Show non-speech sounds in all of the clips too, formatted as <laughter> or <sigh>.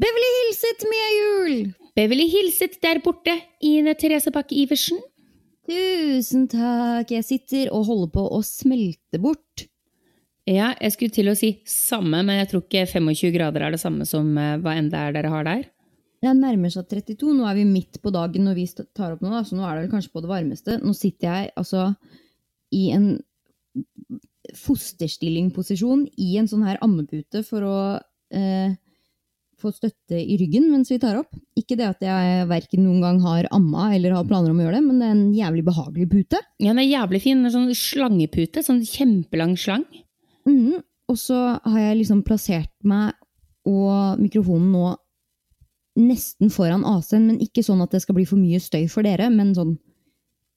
Beverly hilset, Mia Juel! Beverly hilset der borte, Ine Therese Bakke Iversen. Tusen takk, jeg sitter og holder på å smelte bort. Ja, jeg skulle til å si samme, men jeg tror ikke 25 grader er det samme som eh, hva enn det er dere har der. Det nærmer seg 32, nå er vi midt på dagen når vi tar opp nå, da, så nå er det vel kanskje på det varmeste. Nå sitter jeg altså i en fosterstillingposisjon i en sånn her ammepute for å eh, få støtte i ryggen mens vi tar opp. Ikke det at jeg verken noen gang har amma eller har planer om å gjøre det, men det er en jævlig behagelig pute. Ja, den er jævlig fin. En sånn slangepute. Sånn kjempelang slang. Mm, Og så har jeg liksom plassert meg og mikrofonen nå nesten foran AC-en, men ikke sånn at det skal bli for mye støy for dere, men sånn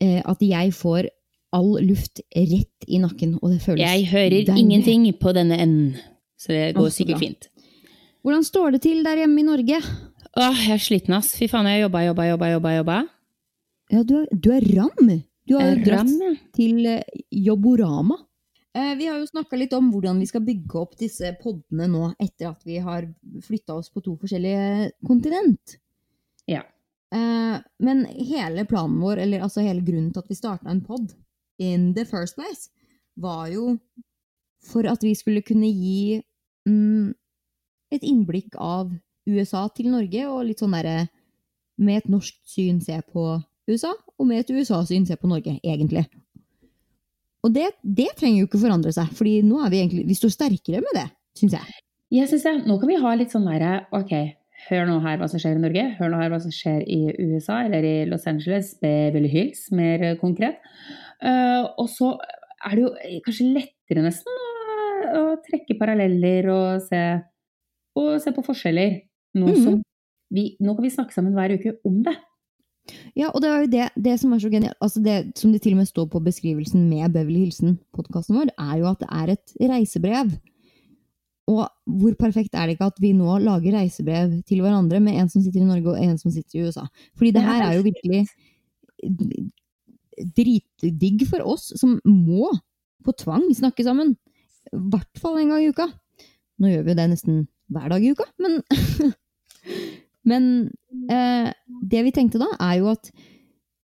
eh, at jeg får all luft rett i nakken, og det føles Jeg hører deilig. ingenting på denne enden, så det går Å, sikkert bra. fint. Hvordan står det til der hjemme i Norge? Åh, jeg er sliten, ass. Fy faen, jeg har jobba, jobba, jobba, jobba. jobba. Ja, du er, du er ram. Du har jo er ram, dratt til eh, Jobborama. Eh, vi har jo snakka litt om hvordan vi skal bygge opp disse podene nå etter at vi har flytta oss på to forskjellige kontinent. Ja. Eh, men hele planen vår, eller altså hele grunnen til at vi starta en pod in the first place, var jo for at vi skulle kunne gi mm, et innblikk av USA til Norge, og litt sånn derre med et norsk syn se på USA, og med et USA-syn se på Norge, egentlig. Og det, det trenger jo ikke forandre seg, fordi nå er vi egentlig, vi står sterkere med det, syns jeg. Jeg synes det. Nå kan vi ha litt sånn derre Ok, hør nå her hva som skjer i Norge. Hør nå her hva som skjer i USA, eller i Los Angeles, Beverly Hills, mer konkret. Uh, og så er det jo kanskje lettere nesten å, å trekke paralleller og se, og se på forskjeller. Nå, Mhm. som vi, nå kan vi snakke sammen hver uke om det. Ja, og det er jo det, det som er så genialt, altså det som det til og med står på beskrivelsen med Beverly Hilsen-podkasten vår, er jo at det er et reisebrev. Og hvor perfekt er det ikke at vi nå lager reisebrev til hverandre med en som sitter i Norge og en som sitter i USA? Fordi det er her er jo virkelig dritdigg for oss som må på tvang snakke sammen. I hvert fall en gang i uka. Nå gjør vi jo det nesten hver dag i uka, men <laughs> Men eh, det vi tenkte da, er jo at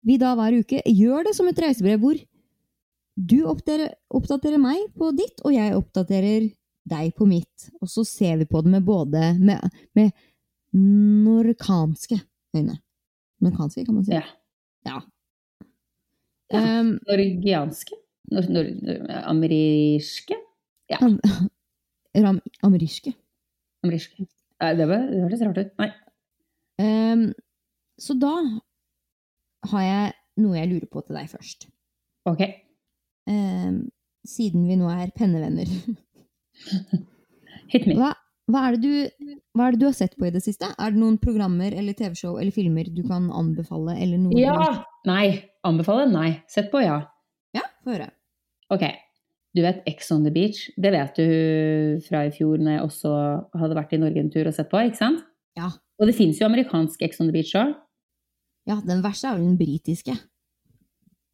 vi da hver uke gjør det som et reisebrev hvor du oppdaterer, oppdaterer meg på ditt, og jeg oppdaterer deg på mitt. Og så ser vi på det med både med, med norkanske øyne. Norkanske, kan man si. Ja. Ja. Ja. Um, Norgianske? Nor, nor, ameriske? am, <laughs> ram, ameriske. Nei, Det, var, det hørtes rart ut. Nei. Um, så da har jeg noe jeg lurer på til deg først. Ok. Um, siden vi nå er pennevenner. <laughs> Hit me. Hva, hva, er du, hva er det du har sett på i det siste? Er det noen programmer eller TV-show eller filmer du kan anbefale? Ja! Nei. Anbefale? Nei. Sett på, ja. Ja, få høre. Ok. Du vet Ex on the Beach? Det vet du fra i fjor når jeg også hadde vært i Norge en tur og sett på, ikke sant? Ja. Og det fins jo amerikansk Ex on the Beach òg. ja, den verste er vel den britiske.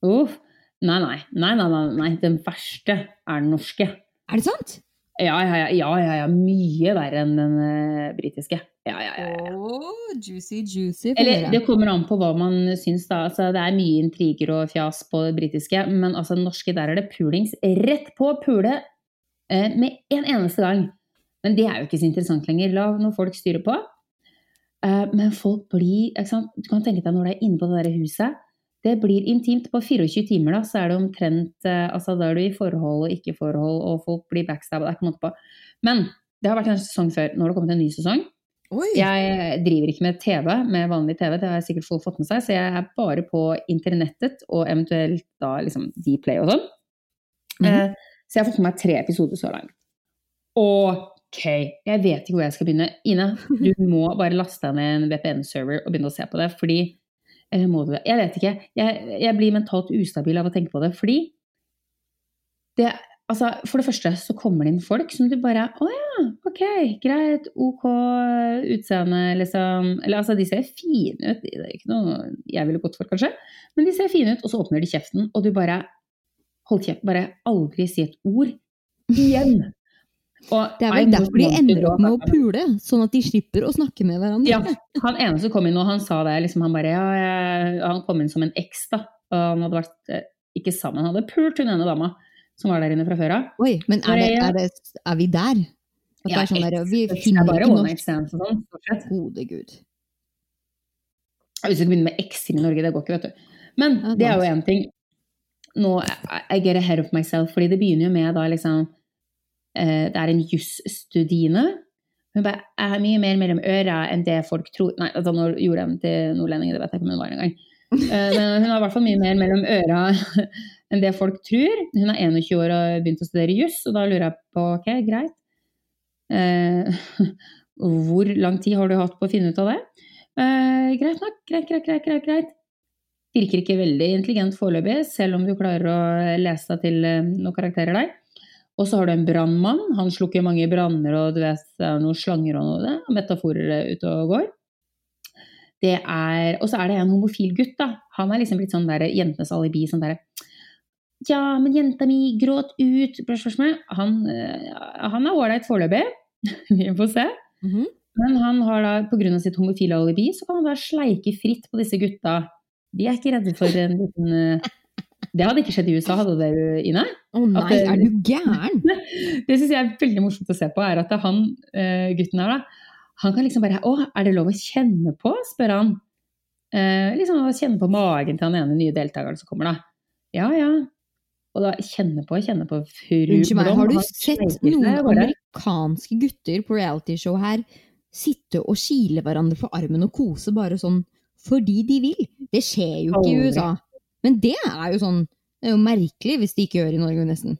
Uff. Nei, nei. Nei, nei, nei, nei. Den verste er den norske. Er det sant? Ja, ja, ja. ja, ja, ja. Mye verre enn den uh, britiske. Ja, ja, ja. ja. Oh, juicy, juicy. Eller det kommer an på hva man syns, da. Altså, det er mye intriger og fjas på det britiske, men altså den norske, der er det pulings rett på pule eh, med en eneste gang. Men det er jo ikke så interessant lenger. La noen folk styre på. Eh, men folk blir ikke sant? Du kan tenke deg når du er inne på det der huset. Det blir intimt. På 24 timer da, så er det omtrent eh, altså Da er du i forhold og ikke forhold, og folk blir backstab. Det ikke måte på. Men det har vært en sesong før. Nå har det kommet en ny sesong. Oi! Jeg driver ikke med TV, med vanlig TV, det har sikkert folk fått med seg, så jeg er bare på internettet og eventuelt da liksom Dplay og sånn. Mhm. Eh, så jeg har fått med meg tre episoder så langt. Ok, jeg vet ikke hvor jeg skal begynne. Ine, du <laughs> må bare laste deg ned en VPN-server og begynne å se på det, fordi Jeg vet ikke. Jeg, jeg blir mentalt ustabil av å tenke på det, fordi det Altså, for det første så kommer det inn folk som du bare Å ja, ok, greit, ok utseende, liksom. Eller altså, de ser fine ut. Det er ikke noe jeg ville gått for, kanskje. Men de ser fine ut, og så åpner de kjeften, og du bare Hold kjeft, bare aldri si et ord igjen. Og Det er vel derfor de ender opp med å pule, sånn at de slipper å snakke med hverandre. Ja, han ene som kom inn, og han sa det, liksom, han bare, ja, jeg, han kom inn som en eks, da. Og han hadde vært, eh, ikke sammen, han hadde pult hun ene dama som var der inne fra før av. Oi, men er, det, er, det, er vi der? At det Ja, er sånn der, vi det finner er bare one og sånn. Gode gud. Hvis du ikke begynne med ekser i Norge, det går ikke, vet du. Men det er jo én ting. Nå, I, get ahead of myself, fordi det begynner jo med da liksom Det er en jusstudine. Hun bare er mye mer mellom øra enn det folk tror Nei, altså nå gjorde jeg den til nordlending, det vet jeg ikke om hun var engang. Eh, men hun har i hvert fall mye mer mellom øra <laughs> enn det folk tror. Hun er 21 år og har begynt å studere juss, og da lurer jeg på ok, greit. Eh, <laughs> hvor lang tid har du hatt på å finne ut av det? Eh, greit nok, greit, greit, greit, greit, greit. Virker ikke veldig intelligent foreløpig, selv om du klarer å lese deg til eh, noen karakterer der. Og så har du en brannmann. Han slukker mange branner, og du vet, det er noen slanger og noe det, metaforer ute og går. Det er, og så er det en homofil gutt, da. Han er liksom blitt sånn der jentenes alibi. sånn der, Ja, men jenta mi gråt ut. Han, eh, han er ålreit foreløpig. <laughs> Vi får se. Mhm. Men han har da, pga. sitt homofile alibi, så kan han da sleike fritt på disse gutta. De er ikke redde for en liten eh, Det hadde ikke skjedd i USA, hadde det, Ine? Å nei, det- er du gæren? <laughs> Det syns jeg er veldig morsomt å se på, er at han eh, gutten her, da, han kan liksom bare Å, er det lov å kjenne på? spør han. Eh, liksom å kjenne på magen til han ene nye deltakeren som kommer, da. Ja, ja. Og da kjenne på, kjenne på fru Unnskyld meg, har du sett noen amerikanske gutter på realityshow her sitte og kile hverandre på armen og kose bare sånn fordi de vil? Det skjer jo ikke i. USA. Men det er jo sånn Det er jo merkelig hvis de ikke gjør i Norge, nesten.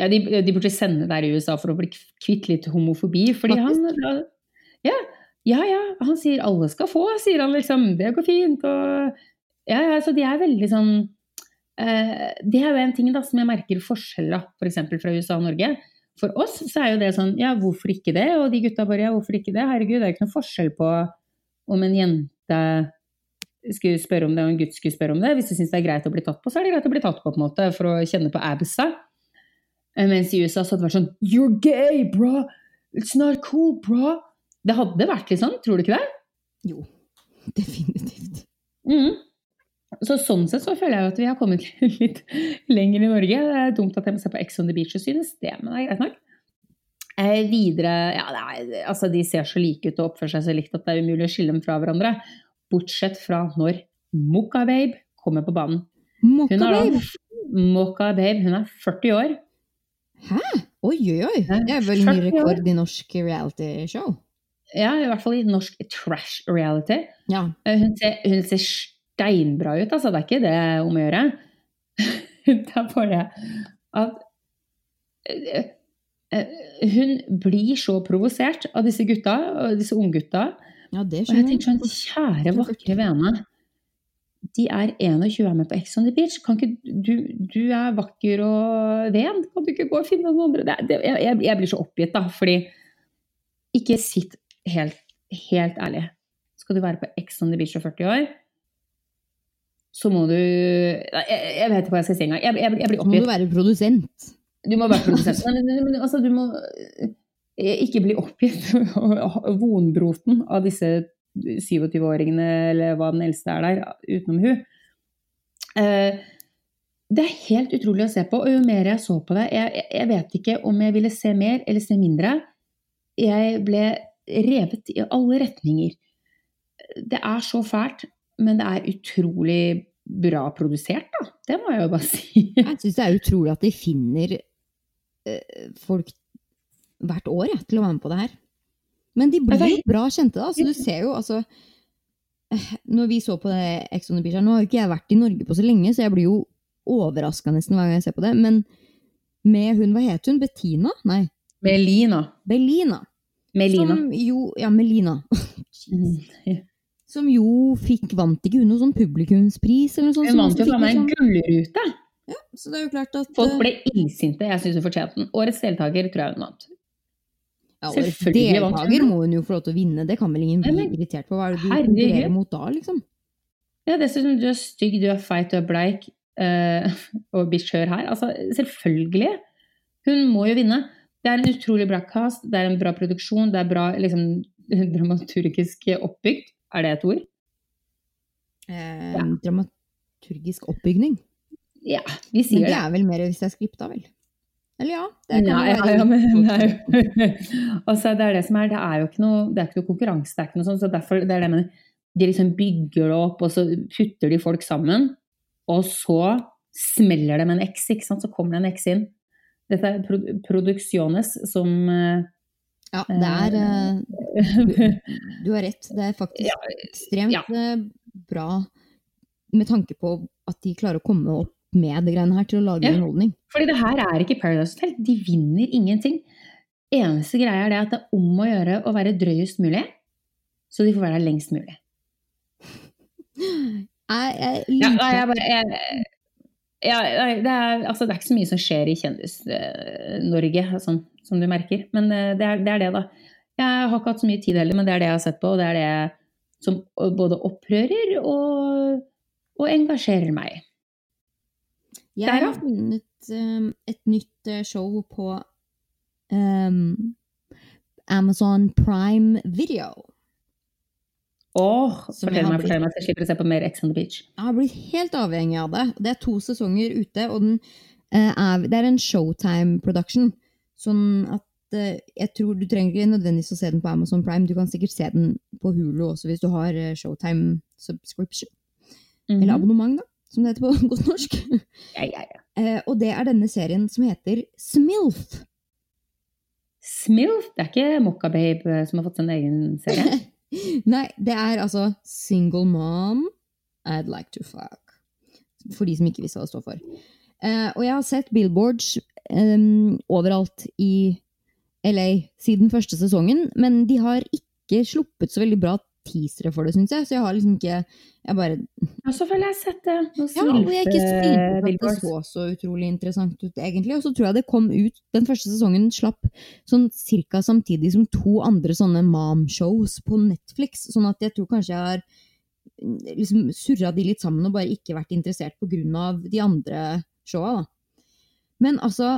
Ja, de, de burde sende der i USA for å bli kvitt litt homofobi. Fordi han ja, ja, ja, han sier alle skal få, sier han liksom. Det går fint. Og, ja, ja, så de er veldig sånn eh, Det er jo en ting da, som jeg merker forskjell da, f.eks. fra USA og Norge. For oss så er jo det sånn ja, hvorfor ikke det? Og de gutta bare ja, hvorfor ikke det? Herregud, det er jo ikke noe forskjell på om en jente skulle spørre om det, og en gutt skulle spørre om det. Hvis du syns det er greit å bli tatt på, så er det greit å bli tatt på, på en måte, for å kjenne på absa. Eh, Mens i USA så hadde det vært sånn You're gay, bro! It's not cool, bro! Det hadde vært litt sånn, tror du ikke det? Jo, <laughs> definitivt. Mm. Så sånn sett så føler jeg jo at vi har kommet <laughs> litt lenger i Norge. Det er dumt at jeg må se på Ex on the Beach og synes det, men det er greit nok. Eh, videre Ja, er, altså de ser så like ut og oppfører seg så likt at det er umulig å skille dem fra hverandre. Bortsett fra når Mokka Babe kommer på banen. Hun Mokka er da. Mokka Babe, hun er 40 år. Hæ? Oi, oi, oi. Det er vel ny rekord i norsk reality-show. Ja, i hvert fall i norsk trash reality. Ja. Eh, Hun ser, hun ser steinbra ut, altså. Det er ikke det om å gjøre. <laughs> Det er bare at eh, eh, Hun blir så provosert av disse gutta, disse unggutta. Ja, det Og jeg tenker sånn, kjære, vakre vene. De er 21 og er med på Ex on the Beach. Kan ikke, du, du er vakker og ven. Kan du ikke gå og finne noen andre? Det, det, jeg, jeg blir så oppgitt, da. Fordi ikke sitt helt, helt ærlig. Skal du være på Ex on the Beach og 40 år, så må du Jeg, jeg vet ikke hva jeg skal si engang. Jeg, jeg, jeg blir Så må oppgitt. du være produsent. Du må være produsent. Men, altså, du må ikke bli oppgitt og <laughs> vonbroten av disse 27-åringene, eller hva den eldste er der, utenom hun. Eh, Det er helt utrolig å se på, og jo mer jeg så på det jeg- jeg vet ikke om jeg ville se mer eller se mindre. Jeg ble revet i alle retninger. Det er så fælt, men det er utrolig bra produsert, da. Det må jeg jo bare <laughs> si. Jeg syns det er utrolig at de finner eh, folk hvert år jeg, til å være med på det her. Men de blir Ja, er- jo bra kjente, da. Så du ser jo altså eh, Når vi så på det Ex on the Beach her, Nå har jo ikke jeg vært i Norge på så lenge, så jeg blir jo overraska nesten hver gang jeg ser på det. Men med hun, hva het hun? Bettina? Nei, Melina. Belina. Melina. Som jo Ja, Melina. <laughs> Mhm. Som jo fikk Vant ikke hun noen sånn publikumspris eller noe sånt? Hun vant jo faen meg en noe gullrute. Ja, Så det er jo klart at Folk eh, ble illsinte. Jeg syns hun fortjente den. Årets deltaker tror jeg hun vant. Ja, deltaker må hun jo få lov til å vinne, det kan vel ingen bli men- irritert på? Hva er det du konkurrerer mot da, liksom? Ja, dessuten, du er stygg, du er feit, du er bleik, eh, <laughs> og bikkj hør her. Altså, selvfølgelig. Hun må jo vinne. Det er en utrolig bra cast, det er en bra produksjon, det er bra liksom, <laughs> dramaturgisk oppbygd. Er det et ord? Eh, Ja. Dramaturgisk oppbygning. Ja, vi sier det Men det. er vel mer hvis det er skripta, vel? Eller ja. Det kan Nei, være ja, men altså, <laughs> det er det som er, det er jo ikke noe, det er ikke noe konkurranse, det er ikke noe sånt, så derfor, det er det med, de liksom bygger det opp, og så putter de folk sammen, og så smeller det med en X, ikke sant, så kommer det en X inn. Dette er pro produksjones som eh, Ja, det er eh, <laughs> Du har rett. Det er faktisk ekstremt eh, bra med tanke på at de klarer å komme opp med det greiene her til å lage Ja. underholdning. Fordi det her er ikke Paradise Hotel. De vinner ingenting. Eneste greia er det at det er om å gjøre å være drøyest mulig, så de får være der lengst mulig. <laughs> Jeg, jeg Ja, jeg bare, jeg, ja, det, er, altså, det er ikke så mye som skjer i Kjendis-Norge, sånn, som du merker. Men eh, det er, det er det, da. Jeg har ikke hatt så mye tid heller, men det er det jeg har sett på, og det er det som både opprører og, og engasjerer meg. Jeg har funnet um, et nytt eh, show på um, Amazon Prime Video. Åh, fortell meg, fortell meg, så jeg slipper å se på mer Ex on the Beach. Jeg har blitt helt avhengig av det. Det er to sesonger ute, og den, uh, er, det er en Showtime production. Sånn at uh, jeg tror du trenger ikke nødvendigvis å se den på Amazon Prime. Du kan sikkert se den på Hulu også hvis du har Showtime subscription. Mhm. Eller abonnement, da, som det heter på <laughs> godt norsk. Ja, ja, ja. Eh, og det er denne serien som heter Smilf. Smilf, det er ikke Mokkababe eh, som har fått sin egen serie? <laughs> Nei, det er altså Single Mom I'd Like to Fuck. For de som ikke visste hva det står for. Eh, og jeg har sett billboards em, overalt i LA siden første sesongen, men de har ikke sluppet så veldig bra teasere for det, syns jeg. Så jeg har liksom ikke Jeg bare Ja, selvfølgelig har jeg sett det. Noen Ja, og jeg ikke syntes at det så så utrolig interessant ut, egentlig. Og så tror jeg det kom ut Den første sesongen slapp sånn cirka samtidig som to andre sånne mom-shows på Netflix. Sånn at jeg tror kanskje jeg har mm, liksom surra de litt sammen og bare ikke vært interessert på grunn av de andre showa, da. Men altså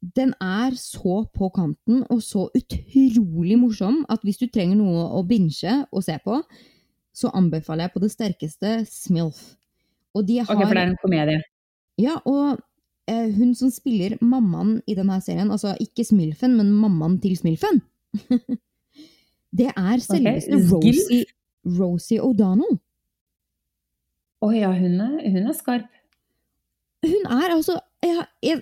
den er så på kanten og så utrolig morsom at hvis du trenger noe å binche og se på, så anbefaler jeg på det sterkeste Smilf. Og de har Ok, for det er en komedie. Ja, og eh, hun som spiller mammaen i denne serien, altså ikke Smilfen, men mammaen til Smilfen, <laughs> det er selveste okay. Rosie, Rosie O'Donnell. Å ja, hun er, hun er skarp. Hun er altså jeg, jeg,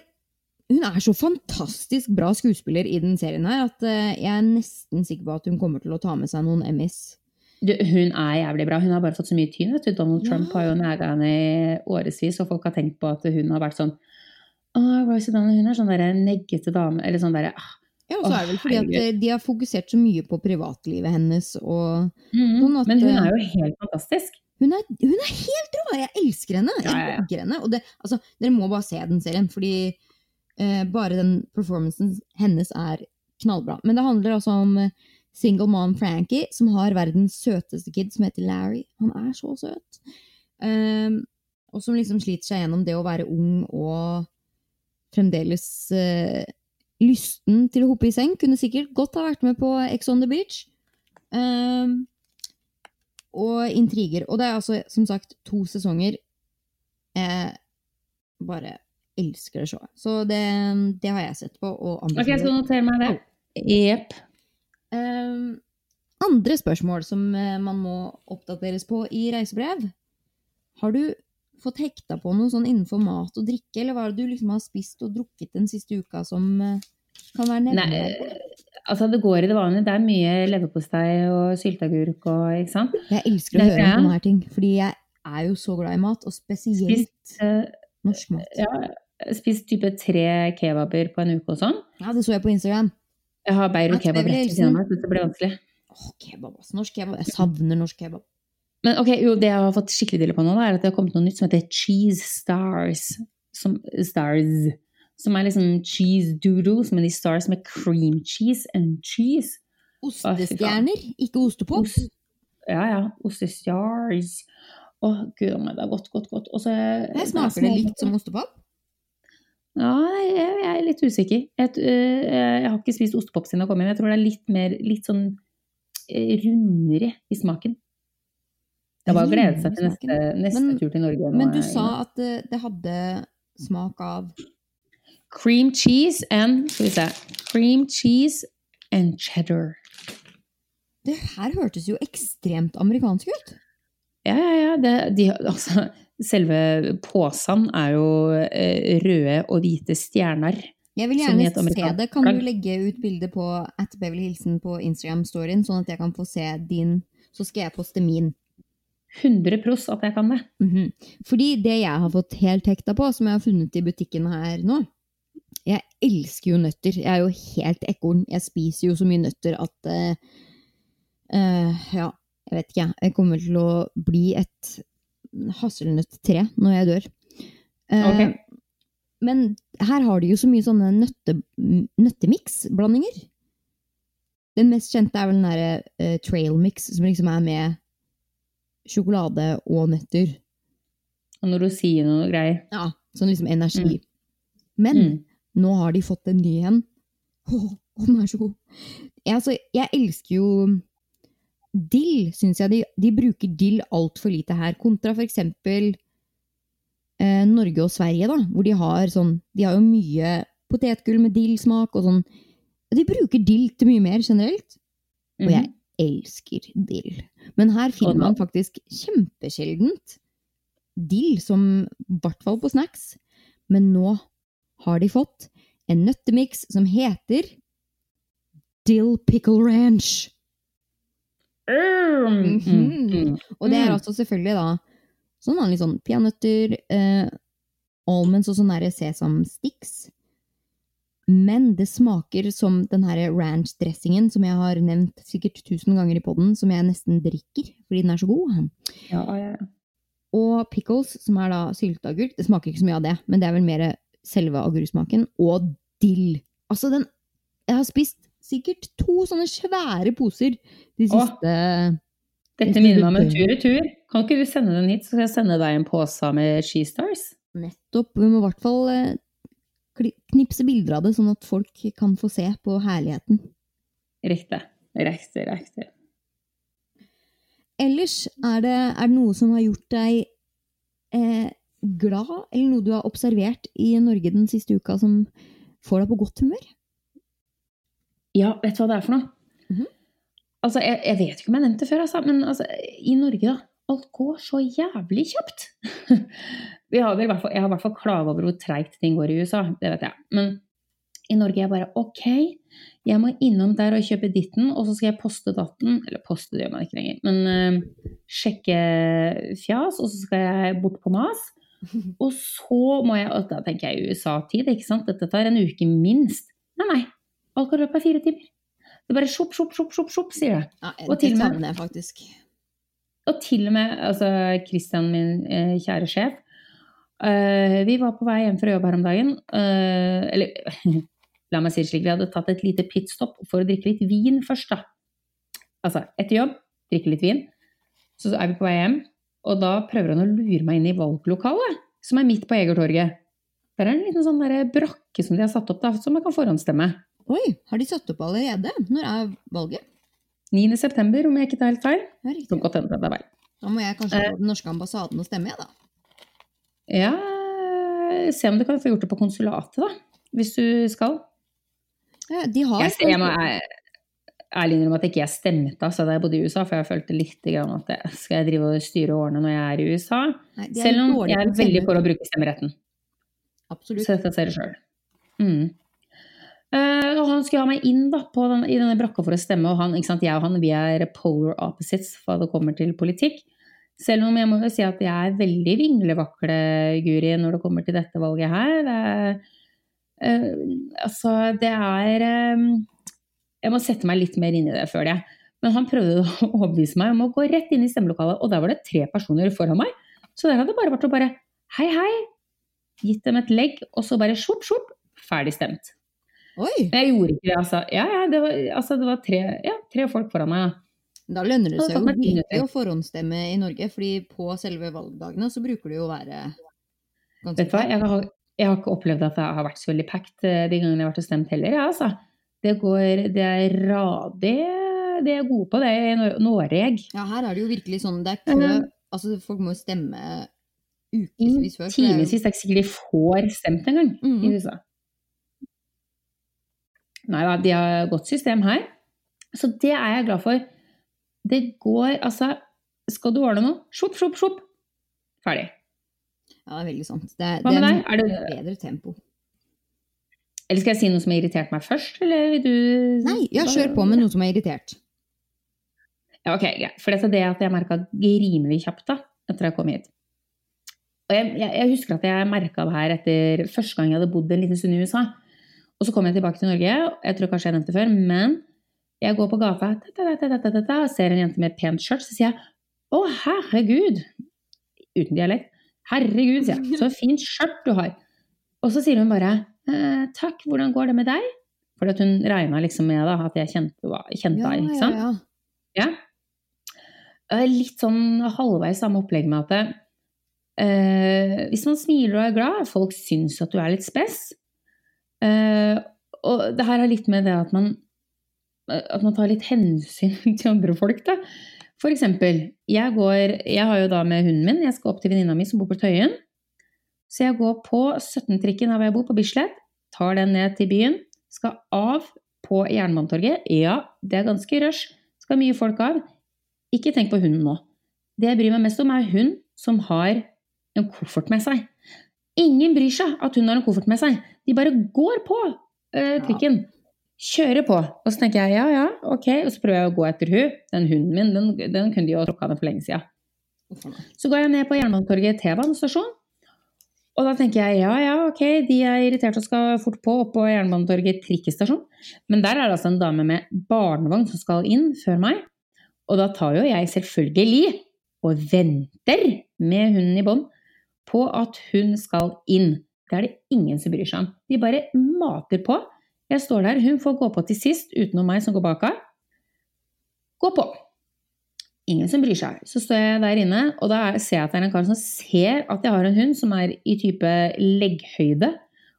Hun er så fantastisk bra skuespiller i den serien her at eh, jeg er nesten sikker på at hun kommer til å ta med seg noen Emmys. Hun er jævlig bra. Hun har bare fått så mye tyn. vet du. Donald Ja. Trump har jo næga henne i årevis, og folk har tenkt på at hun har vært sånn Rosie Donald, hun er sånn der neggete dame. Eller sånn derre Ja, og så er det vel fordi at eh, de har fokusert så mye på privatlivet hennes og mm, Sånn at, Men hun er jo helt fantastisk. Hun er, hun er helt rå! Jeg elsker henne! Jeg Ja, ja, ja. henne. Og det, altså, dere må bare se den serien, fordi eh, bare den performancen hennes er knallbra. Men det handler altså om eh, single mom Frankie, som har verdens søteste kid, som heter Larry. Han er så søt. Ehm, og som liksom sliter seg gjennom det å være ung og fremdeles eh, lysten til å hoppe i seng. Kunne sikkert godt ha vært med på Ex on the Beach. Ehm, og intriger. Og det er altså, som sagt, to sesonger. Jeg bare elsker det showet. Så det, det har jeg sett på og Ok, jeg skal notere meg det. Jepp. Um, andre spørsmål som eh, man må oppdateres på i reisebrev. Har du fått hekta på noe sånn innenfor mat og drikke, eller hva er det du liksom har spist og drukket den siste uka som eh, kan være nevneverdig? altså det går i det vanlige. Det er mye leverpostei og sylteagurk og ikke sant. Jeg elsker å høre om sånne her ting, fordi jeg er jo så glad i mat, og spesielt Spist, uh, norsk mat. ja, spist type tre kebaber på en uke og sånn. Ja, det så jeg på Instagram. Jeg har Beirut kebab rett ved siden av meg, så det blir vanskelig. Åh, kebab, ass. Norsk kebab. Jeg savner norsk kebab. Men ok, jo, det jeg har fått skikkelig dille på nå, da, er at det har kommet noe nytt som heter Cheese Stars. Som, stars. Som er liksom cheese doodles, men de stars med cream cheese and cheese. Ostestjerner, ikke ostepop. Ost, ja, ja. Ostestars. Å, gud a meg, det er godt, godt, godt. Og så smaker det litt som ostepop. Ja, jeg, jeg er litt usikker. Jeg, øh, jeg har ikke spist ostepop siden jeg kom inn. Jeg tror det er litt mer litt sånn øh, rundere i smaken. Det er bare å glede seg til neste, neste Men- tur til Norge. Men du Ina. sa at det, det hadde smak av Cream cheese and Skal vi se. Cream cheese and cheddar. Det her hørtes jo ekstremt amerikansk ut. Ja, ja, ja. Det, de, altså, selve posen er jo eh, røde og hvite stjerner. Jeg vil gjerne se det. Kan du legge ut bilde på at Beverly Hilsen på Instagram-storyen, sånn at jeg kan få se din, så skal jeg poste min. 100 pros at jeg kan det. Mhm. Fordi det jeg har fått helt hekta på, som jeg har funnet i butikken her nå Jeg elsker jo nøtter. Jeg er jo helt ekorn. Jeg spiser jo så mye nøtter at uh, uh, Ja, jeg vet ikke. Jeg kommer til å bli et hasselnøtttre når jeg dør. Eh, Ok. Men her har de jo så mye sånne nøtte, nøttemiks-blandinger. Den mest kjente er vel den derre uh, trail mix, som liksom er med sjokolade og nøtter. Og når du sier noe greier. Ja, sånn liksom energi. Mm. Men Mm. nå har de fått en ny en. <laughs> Åh, oh, den er så god. Jeg, altså, jeg elsker jo dill, syns jeg. De, de bruker dill altfor lite her, kontra eksempel eh, Norge og Sverige, da, hvor de har sånn De har jo mye potetgull med dillsmak og sånn. De bruker dill til mye mer generelt. Og jeg Mhm. elsker dill. Men her finner man faktisk kjempesjeldent dill, som i hvert fall på snacks. Men nå har de fått en nøttemiks som heter Dill Pickle Ranch. Mm, mm, mm. Og det er Mm. altså selvfølgelig da sånn vanlig sånn peanøtter, eh, almonds og sånne der sesam sticks. Men det smaker som den her ranch-dressingen som jeg har nevnt sikkert tusen ganger i podden, som jeg nesten drikker fordi den er så god. Ja, ja, ja. Og pickles, som er da sylteagurk. Det smaker ikke så mye av det, men det er vel mer selve agurksmaken. Og dill. Altså, den Jeg har spist sikkert to sånne svære poser de Åh. siste Dette minner meg om en tur i tur. Kan ikke du sende den hit, så skal jeg sende deg en pose med Cheese Stars? Nettopp. Vi må i hvert fall eh, knipse bilder av det, sånn at folk kan få se på herligheten. Riktig. Riktig, riktig. Ellers, er det, er det noe som har gjort deg eh, glad, eller noe du har observert i Norge den siste uka som får deg på godt humør? Ja, vet du hva det er for noe? Mhm. Altså, jeg, jeg vet ikke om jeg nevnte det før, altså, men altså, i Norge, da. Alt går så jævlig kjapt. <laughs> Vi har fall, jeg har i hvert fall klaga over hvor treigt ting går i USA, det vet jeg. Men i Norge er jeg bare ok, jeg må innom der og kjøpe ditten, og så skal jeg poste datten. Eller poste, det gjør man ikke lenger. Men uh, sjekke fjas, og så skal jeg bort på Mas. <laughs> Og så må jeg Da tenker jeg USA-tid, ikke sant. Dette tar en uke minst. Nei, nei. Alt går i løpet av fire timer. Det bare sjopp, sjopp, sjopp, sjopp, sjopp, sier det. Ja, Og til og med- faktisk. Og til og med altså, Christian, min eh, kjære sjef, eh, vi var på vei hjem fra jobb her om dagen. eh, eller <laughs> la meg si det slik, vi hadde tatt et lite pitstop for å drikke litt vin først, da. Altså, etter jobb, drikke litt vin. Så er vi på vei hjem, og da prøver han å lure meg inn i valglokalet, som er midt på Egertorget. Der er en liten sånn brakke som de har satt opp, da, så man kan forhåndsstemme. Oi, har de satt opp allerede? Når er valget? 9. september, om jeg ikke tar helt feil. Kan godt hende det er feil. Da må jeg kanskje på den norske ambassaden og stemme, jeg, da. Ja, se om du kan få gjort det på konsulatet, da. Hvis du skal. Ja, de har Jeg, jeg må ærlig innrømme at ikke jeg stemte altså, da jeg bodde i USA, for jeg følte litt grann at jeg, skal jeg drive og styre årene når jeg er i USA? Nei, er Selv om jeg er veldig for å bruke stemmeretten. Absolutt. Så dette ser du sjøl. Mm. Eh, og han skulle ha meg inn da, den, i denne brakka for å stemme, og han, sant, jeg og han vi er polar opposites hva det kommer til politikk. Selv om jeg må jo si at jeg er veldig vinglevakle, Guri, når det kommer til dette valget her. Det eh, altså, det er eh, Jeg må sette meg litt mer inn i det føler jeg. Men han prøvde å <laughs> overbevise meg om å gå rett inn i stemmelokalet, og der var det tre personer foran meg. Så der hadde det bare vært å bare Hei, hei. Gitt dem et legg, og så bare sjopp, sjopp. Ferdig stemt. Oi! Men jeg gjorde ikke det, altså. Ja, ja, det var, altså, det var tre, ja, tre folk foran meg. da. Lønner det seg jo virkelig å forhåndsstemme i Norge, fordi på selve valgdagene så bruker det jo å være ganske Vet du hva, jeg har, jeg har ikke opplevd at det har vært så veldig packed eh, de gangene jeg har vært og stemt heller, jeg, altså. Det går Det er radig De er gode på det i Nor- Norge. Ja, her er det jo virkelig sånn Det er kø. Altså, folk må jo stemme ukevis før. Timevis. Det er ikke sikkert de får stemt engang Mhm. i USA. Nei da, de har godt system her. Så det er jeg glad for. Det går altså Skal du ordne noe? Sjopp, sjopp, sjopp. Ferdig. Ja, det er veldig sant. Det Hva det med deg? Er det, bedre tempo. eller skal jeg si noe som har irritert meg først, eller vil du Nei, ja, kjør på med noe som er irritert. Ja, ok, greit. For dette er det at jeg merka rimelig kjapt da, etter jeg kom hit. Og jeg, jeg, jeg husker at jeg merka det her etter første gang jeg hadde bodd en liten stund i USA. Og så kom jeg tilbake til Norge, jeg tror kanskje jeg nevnte det før, men jeg går på gata ta, ta, ta, ta, ta, ta, ta, og ser en jente med et pent skjørt, så sier jeg å, herregud, uten dialekt, herregud, sier jeg, så fint skjørt du har. Og så sier hun bare eh, takk, hvordan går det med deg? For at hun regna liksom med da, at jeg kjente, kjente Ja, deg, ja, ikke sant? ja. Ja. Er litt sånn halvveis samme opplegg med at uh, hvis man smiler og er glad, folk syns at du er litt spess. Eh, og det her er litt med det at man, at man tar litt hensyn <laughs> til andre folk, da. For eksempel, jeg går Jeg har jo da med hunden min, jeg skal opp til venninna mi som bor på Tøyen. Så jeg går på 17-trikken av hvor jeg bor, på Bislett, tar den ned til byen, skal av på Jernbanetorget. Ja, det er ganske rush, skal mye folk av. Ikke tenk på hunden nå. Det jeg bryr meg mest om, er hun som har en koffert med seg. Ingen bryr seg at hun har en koffert med seg. De bare går på eh, trikken. Kjører på. Og så tenker jeg ja, ja, ok. Og så prøver jeg å gå etter hun. Den hunden min, den, den kunne de jo tråkka ned for lenge siden. Så går jeg ned på Jernbanetorget T-banestasjon. Og da tenker jeg ja, ja, ok, de er irritert og skal fort på oppå Jernbanetorget trikkestasjon. Men der er det altså en dame med barnevogn som skal inn før meg. Og da tar jo jeg selvfølgelig og venter med hunden i bånd på at hun skal inn. Det er det ingen som bryr seg om. De bare mater på. Jeg står der, hun får gå på til sist utenom meg som går bak henne. Gå på. Ingen som bryr seg. Så står jeg der inne, og da er- ser jeg at det er en kar som ser at jeg har en hund som er i type legghøyde.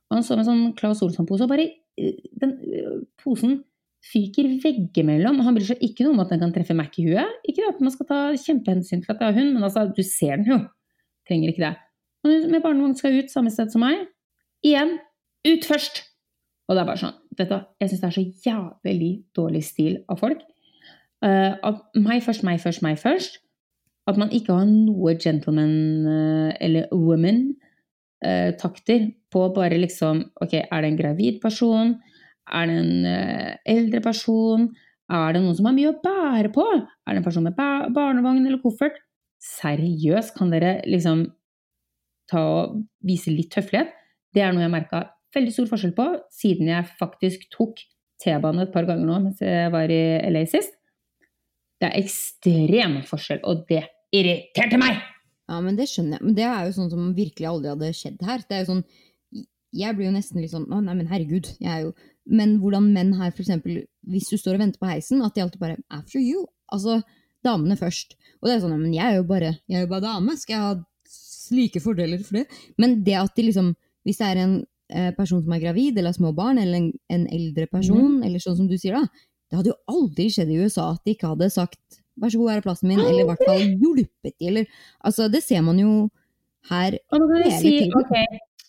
Og han står med sånn Claes Olsson-pose, og bare eh, den eh, posen fyker veggimellom. Han bryr seg ikke noe om at den kan treffe Mac i huet. Ikke det at man skal ta kjempehensyn til at det er hund, men altså, du ser den jo. Trenger ikke det. Og du med barnevogn skal ut samme sted som meg. Igjen, ut først! Og det er bare sånn, vet jeg syns det er så jævlig dårlig stil av folk. Uh, at meg først, meg først, meg først. At man ikke har noe gentleman uh, eller woman-takter på bare liksom Ok, er det en gravid person? Er det en eh, eldre person? Er det noen som har mye å bære på? Er det en person med ba- barnevogn eller koffert? Seriøst, kan dere liksom ta og vise litt høflighet? Det er noe jeg merka veldig stor forskjell på siden jeg faktisk tok T-bane et par ganger nå mens jeg var i LA sist. Det er ekstrem forskjell, og det irriterte meg! Ja, men det skjønner jeg. Men det er jo sånn som virkelig aldri hadde skjedd her. Det er jo sånn Jeg blir jo nesten litt sånn Å, nei, men herregud. Jeg er jo Men hvordan menn her, for eksempel, hvis du står og venter på heisen, at de alltid bare After you. Altså, damene først. Og det er sånn Men jeg er jo bare Jeg er jo bare dame. Skal jeg ha slike fordeler for det? Men det at de liksom Hvis det er en eh, person som er gravid, eller har små barn, eller en, en eldre person, eller sånn som du sier, da. Det hadde jo aldri skjedd i USA at de ikke hadde sagt 'vær så god, her er plassen min', eller i hvert fall hjulpet de, eller Altså, det ser man jo her Hele si tiden. ok,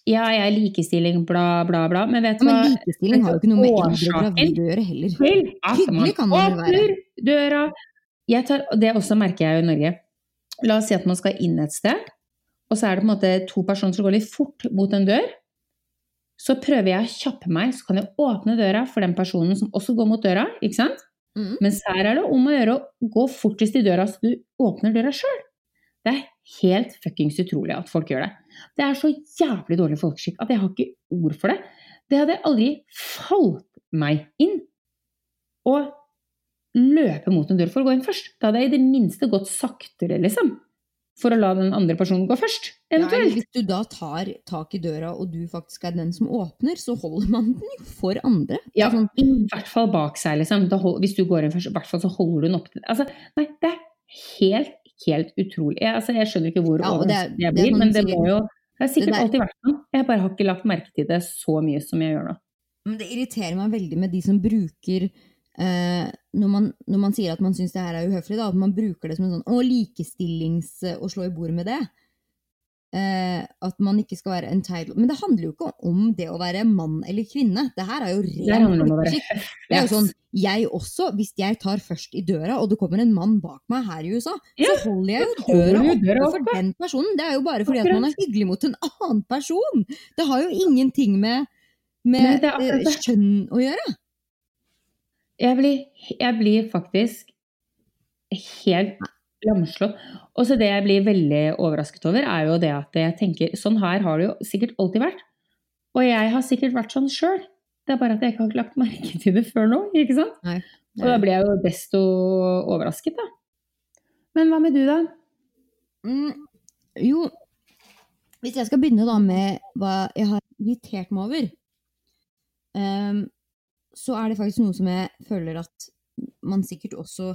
ja, jeg er likestilling, bla, bla, bla, men vet ja, du hva? Men likestilling har jo ikke noe med eldre gravide å gjøre heller. Hyggelig kan man vel være. åpner døra. Jeg tar, det også merker jeg jo i Norge. La oss si at man skal inn et sted, og så er det på en måte to personer som går litt fort mot en dør. Så prøver jeg å kjappe meg, så kan jeg åpne døra for den personen som også går mot døra. ikke sant? Mm. Mens her er det om å gjøre å gå fortest i døra så du åpner døra sjøl. Det er helt fuckings utrolig at folk gjør det. Det er så jævlig dårlig folkeskikk at jeg har ikke ord for det. Det hadde aldri falt meg inn å løpe mot en dør for å gå inn først. Da hadde jeg i det minste gått saktere, liksom. For å la den andre personen gå først, eventuelt. Ja, hvis du da tar tak i døra, og du faktisk er den som åpner, så holder man den jo for andre. Ja, Sånn, i hvert fall bak seg, liksom. Hold, hvis du går inn først, i hvert fall så holder du den opp til Altså, nei, det er helt, helt utrolig. Jeg, altså, jeg skjønner ikke hvor Ja, det er- jeg er blir, det men det må jo Det har sikkert Det alltid vært sånn. Jeg bare har ikke lagt merke til det så mye som jeg gjør nå. Men det irriterer meg veldig med de som bruker eh, når, man, når man sier at man syns det her er uhøflig, da, at man bruker det som en sånn å, likestillings... å slå i bordet med det. Eh, at man ikke skal være entitled. Men det handler jo ikke om det å være mann eller kvinne. Det her er jo Det ren å være. Det er jo sånn, jeg også, hvis jeg tar først i døra, og det kommer en mann bak meg her i USA, Ja, så holder jeg jo døra oppe for den personen. Det er jo bare fordi at man er hyggelig mot en annen person. Det har jo ingenting med, Nei, med det akkurat eh, det. kjønn å gjøre. Jeg blir, jeg blir faktisk helt lamslått. Og så det jeg blir veldig overrasket over, er jo det at jeg tenker Sånn her har det jo sikkert alltid vært. Og jeg har sikkert vært sånn sjøl. Det er bare at jeg ikke har lagt merke til det før nå. ikke sant? Nei. Og da blir jeg jo desto overrasket, da. Men hva med du, da? Mm, jo, hvis jeg skal begynne da med hva jeg har irritert meg over, ehm, så er det faktisk noe som jeg føler at man sikkert også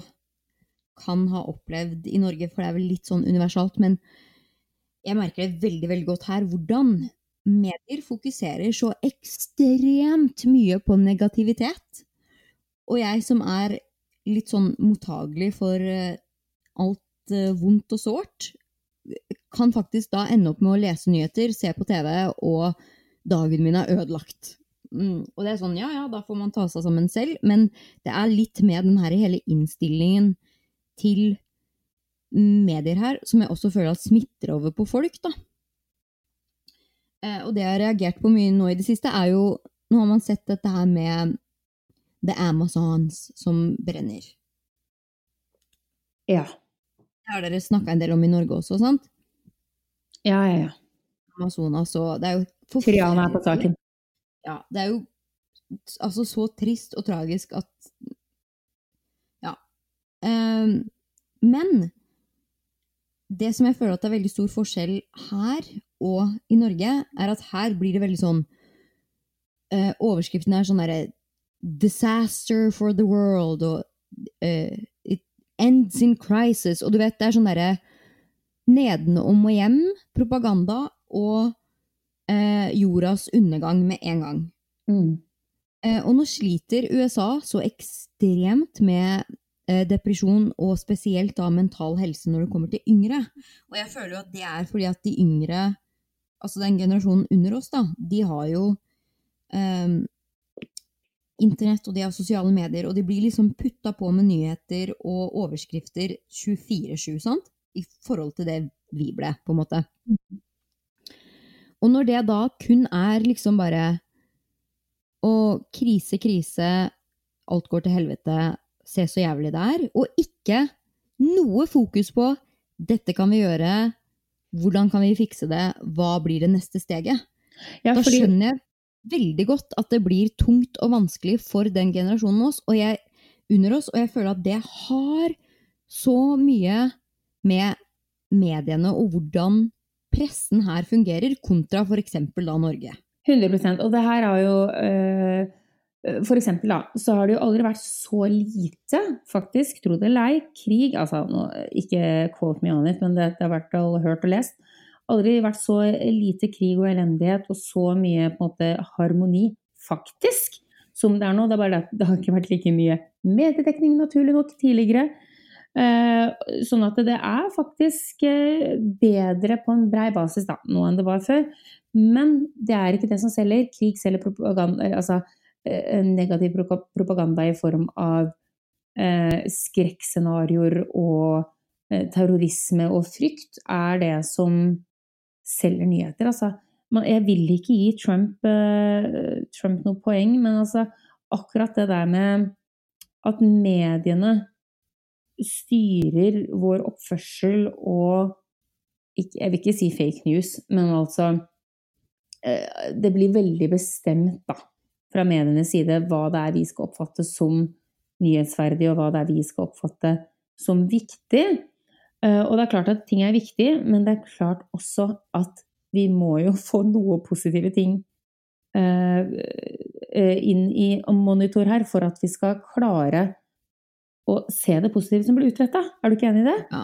kan ha opplevd i Norge, for det er vel litt sånn universalt, men jeg merker det veldig, veldig godt her, hvordan medier fokuserer så ekstremt mye på negativitet. Og jeg som er litt sånn mottagelig for eh, alt eh, vondt og sårt, kan faktisk da ende opp med å lese nyheter, se på TV, og dagen min er ødelagt. Mm, og det er sånn, ja ja, da får man ta seg sammen selv, men det er litt med den her hele innstillingen til medier her, som jeg også føler at smitter over på folk, da. Eh, og det jeg har reagert på mye nå i det siste, er jo Nå har man sett dette her med The Amazons som brenner. Ja. Det har dere snakka en del om i Norge også, sant? Ja, ja, ja. Amazonas og Det er jo Triana er på saken. Ja, det er jo altså så trist og tragisk at Ja. Ehm, men det som jeg føler at det er veldig stor forskjell her og i Norge, er at her blir det veldig sånn eh, Overskriften er sånn derre Disaster for the world og eh, It ends in crisis. Og du vet, det er sånn derre nedenom og hjem, propaganda og eh, jordas undergang med en gang. Mm. Eh, og nå sliter USA så ekstremt med eh, depresjon, og spesielt da mental helse når det kommer til yngre. Og jeg føler jo at det er fordi at de yngre, altså den generasjonen under oss, da, de har jo eh, internett og de har sosiale medier, og de blir liksom putta på med nyheter og overskrifter 24-7, sant? I forhold til det vi ble, på en måte. Og når det da kun er liksom bare å krise, krise, alt går til helvete, se så jævlig det er, og ikke noe fokus på dette kan vi gjøre, hvordan kan vi fikse det, hva blir det neste steget? Ja, Da skjønner jeg veldig godt at det blir tungt og vanskelig for den generasjonen oss, og jeg, under oss, og jeg føler at det har så mye med mediene og hvordan pressen her fungerer, kontra eksempel da Norge. 100% Og det her har jo øh, For eksempel, da, så har det jo aldri vært så lite, faktisk, tro det eller ei, krig Altså, nå, ikke quote me on it, men det, det har vært all hørt og lest. Aldri vært så lite krig og elendighet og så mye på en måte harmoni, faktisk, som det er nå. Det er bare det det har ikke vært like mye mediedekning, naturlig nok, tidligere. Eh, sånn at det er faktisk eh, bedre på en brei basis da, nå enn det var før. Men det er ikke det som selger. Krig selger propaganda, altså eh, negativ propaganda i form av skrekkscenarioer og terrorisme og frykt er det som selger nyheter. Altså, jeg vil ikke gi Trump, Trump noe poeng, men altså, akkurat det der med at mediene styrer vår oppførsel og Jeg vil ikke si fake news, men altså eh, Det blir veldig bestemt da, fra medienes side hva det er vi skal oppfatte som nyhetsverdig, og hva det er vi skal oppfatte som viktig. Eh, Og det er klart at ting er viktig, men det er klart også at vi må jo <laughs> få noe positive ting eh, inn i monitor her for at vi skal klare å se det positive som blir utretta. Er du ikke enig i det? Ja.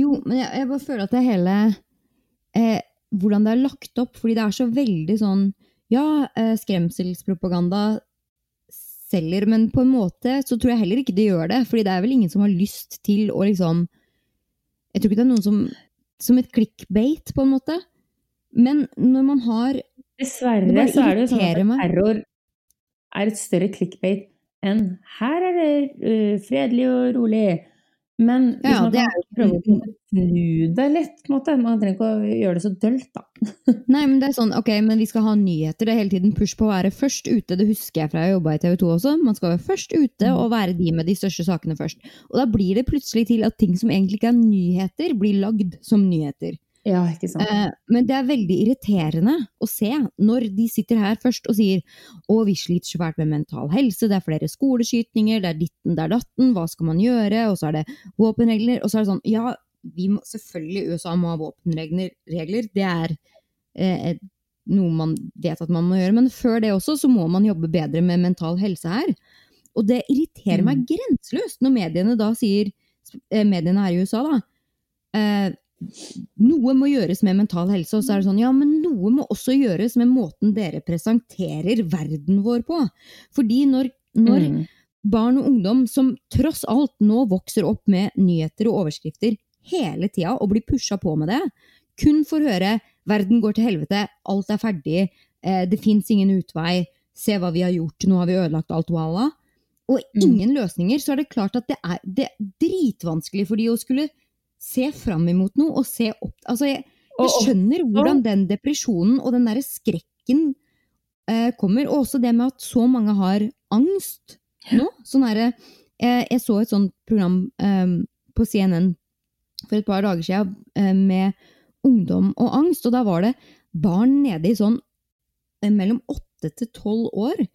Jo, men jeg, jeg bare føler at det hele eh, hvordan det er lagt opp, fordi det er så veldig sånn Ja, eh, skremselspropaganda selger, men på en måte så tror jeg heller ikke det gjør det. fordi det er vel ingen som har lyst til å liksom Jeg tror ikke det er noen som Som et clickbate, på en måte. Men når man har Dessverre så er det sånn at terror er et større clickbait enn her er det uh, fredelig og rolig. Men hvis Ja, man kan er prøve å snu det litt, på en måte. Man trenger ikke å gjøre det så dølt, da. <laughs> Nei, men det er sånn, ok, men vi skal ha nyheter. Det er hele tiden push på å være først ute. Det husker jeg fra jeg jobba i TV 2 også. Man skal være først ute og være de med de største sakene først. Og da blir det plutselig til at ting som egentlig ikke er nyheter, blir lagd som nyheter. Ja, ikke sant. Eh, men det er veldig irriterende å se når de sitter her først og sier å, vi sliter så fælt med mental helse, det er flere skoleskytninger, det er ditten, det er datten, hva skal man gjøre, og så er det våpenregler, og så er det sånn, ja, vi må, selvfølgelig USA må ha våpenregler, regler, det er eh, noe man vet at man må gjøre, men før det også så må man jobbe bedre med mental helse her. Og det irriterer meg grenseløst når mediene da sier, eh, mediene her i USA da, eh, noe må gjøres med mental helse, og så er det sånn, ja, men noe må også gjøres med måten dere presenterer verden vår på. Fordi når, når Mm. barn og ungdom som tross alt nå vokser opp med nyheter og overskrifter hele tida og blir pusha på med det, kun får høre 'verden går til helvete', 'alt er ferdig', eh, 'det fins ingen utvei', 'se hva vi har gjort, nå har vi ødelagt alt', walla. Og Mm. ingen løsninger, så er det klart at det er, det er dritvanskelig for de å skulle se fram imot noe og se opp Altså, jeg, jeg skjønner hvordan den depresjonen og den derre skrekken eh, kommer, og også det med at så mange har angst nå. Sånn herre eh, Jeg så et sånt program eh, på CNN for et par dager siden eh, med ungdom og angst, og da var det barn nede i sånn eh, mellom åtte til tolv år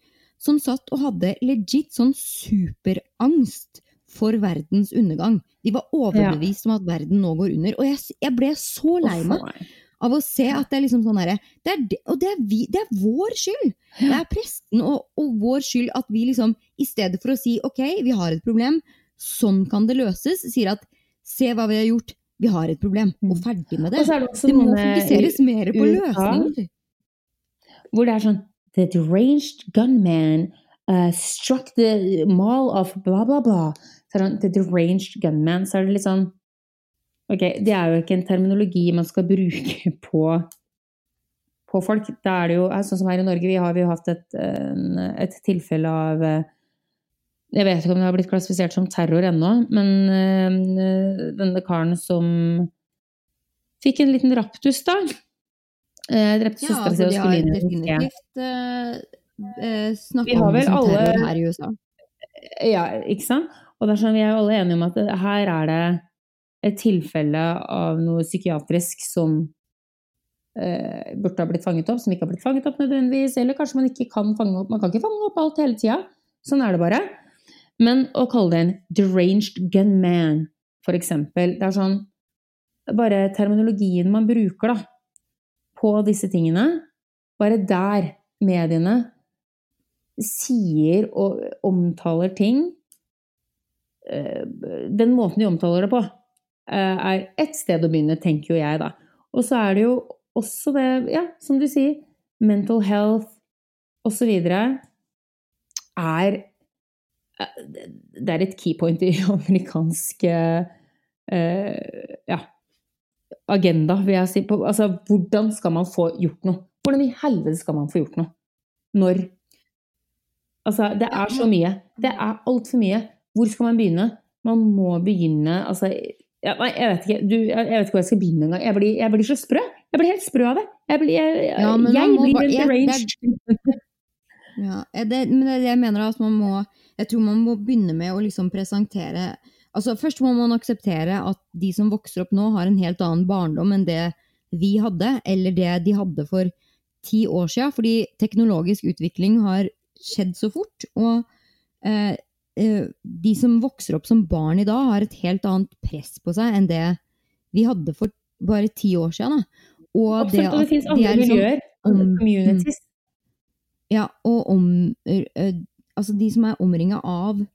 som satt og hadde legit sånn superangst for verdens undergang. De var overbevist om at verden nå går under. Og jeg, jeg ble så lei meg av å se at det er liksom sånn herre det er Og det er, vi, det er vår skyld! Det er presten og, og vår skyld at vi liksom, i stedet for å si ok, vi har et problem, sånn kan det løses, sier at se hva vi har gjort, vi har et problem, og ferdig med det. Det Det må fokuseres mer på løsninger. hvor det er sånn The deranged gunman uh, struck the mall of bla, bla, bla. Er det sånn, The deranged gunman. Så er det litt sånn Ok, det er jo ikke en terminologi man skal bruke <laughs> på, på folk. Da er det jo sånn som her i Norge, vi har jo hatt et, en, et tilfelle av eh, Jeg vet ikke om det har blitt klassifisert som terror ennå, men eh, denne karen som fikk en liten raptus, da. Eh, drepte Ja, søstera altså, si og skulle inn i en uh, Vi har vel alle- her i USA. Ja, ikke sant? Og det sånn, vi er jo alle enige om at her er det et tilfelle av noe psykiatrisk som eh, burde ha blitt fanget opp, som ikke har blitt fanget opp nødvendigvis, eller kanskje man ikke kan fange opp Man kan ikke fange opp alt hele tida. Sånn er det bare. Men å kalle det en deranged gunman, for eksempel, det er sånn Bare terminologien man bruker, da, på disse tingene, bare der mediene sier og omtaler ting Den måten de omtaler det på, eh, er ett sted å begynne, tenker jo jeg, da. Og så er det jo også det, ja, som du sier, mental health osv. er eh, Det er et keypoint i <laughs> amerikansk eh, eh, ja, agenda, vil jeg si. På, altså, hvordan skal man få gjort noe? Hvordan i helvete skal man få gjort noe? Når Altså, det er så mye. Det er altfor mye. Hvor skal man begynne? Man må begynne Altså, ja, nei, jeg vet ikke. Du, jeg, vet ikke hvor jeg skal begynne engang. Jeg, blir- jeg blir så sprø. Jeg blir helt sprø av det. Jeg blir, jeg, Ja, men jeg blir bare- en jeg- deranged. <laughs> Ja, eh, det, men det er det jeg mener at man må Jeg tror man må begynne med å liksom presentere Altså Først må man akseptere at de som vokser opp nå, har en helt annen barndom enn det vi hadde, eller det de hadde for ti år siden. Fordi teknologisk utvikling har skjedd så fort. Og eh, de som vokser opp som barn i dag, har et helt annet press på seg enn det vi hadde for bare ti år siden. Absolutt. Og det finnes de andre er liksom miljøer. om- communities. ja, og om ø, Altså de som er omringa av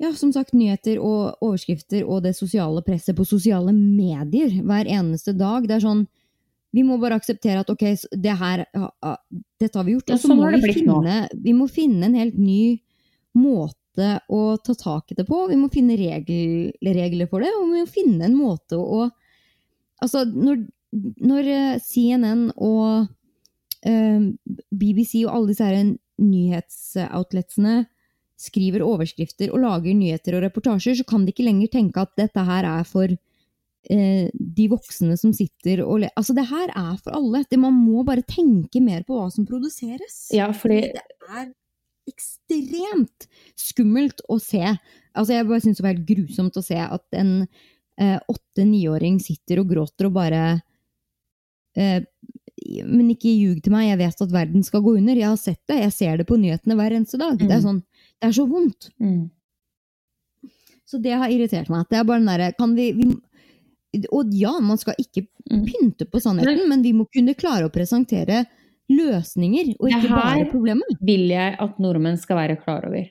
ja, som sagt, nyheter og overskrifter og det sosiale presset på sosiale medier hver eneste dag. Det er sånn Vi må bare akseptere at ok, det her, dette har vi gjort. Og så sånn må vi finne, vi må finne en helt ny måte å ta tak i det på. Vi må finne regel, regler for det, og vi må finne en måte å Altså, når, når eh, CNN og eh, BBC og alle disse her nyhetsoutletsene skriver overskrifter og lager nyheter og reportasjer, så kan de ikke lenger tenke at dette her er for eh, de voksne som sitter og le Altså, det her er for alle. Det, man må bare tenke mer på hva som produseres. Ja, fordi det er ekstremt skummelt å se. Altså, jeg bare syns det var helt grusomt å se at en eh, åtte-niåring sitter og gråter og bare eh, Men ikke ljug til meg, jeg vet at verden skal gå under. Jeg har sett det, jeg ser det på nyhetene hver eneste dag. Det, er Mm. sånn, det er så vondt. mm. Så det har irritert meg. Det er bare den derre Kan vi, vi Og ja, man skal ikke Mm. pynte på sannheten, men vi må kunne klare å presentere løsninger, og ikke bare her- vil jeg at nordmenn skal være klar over.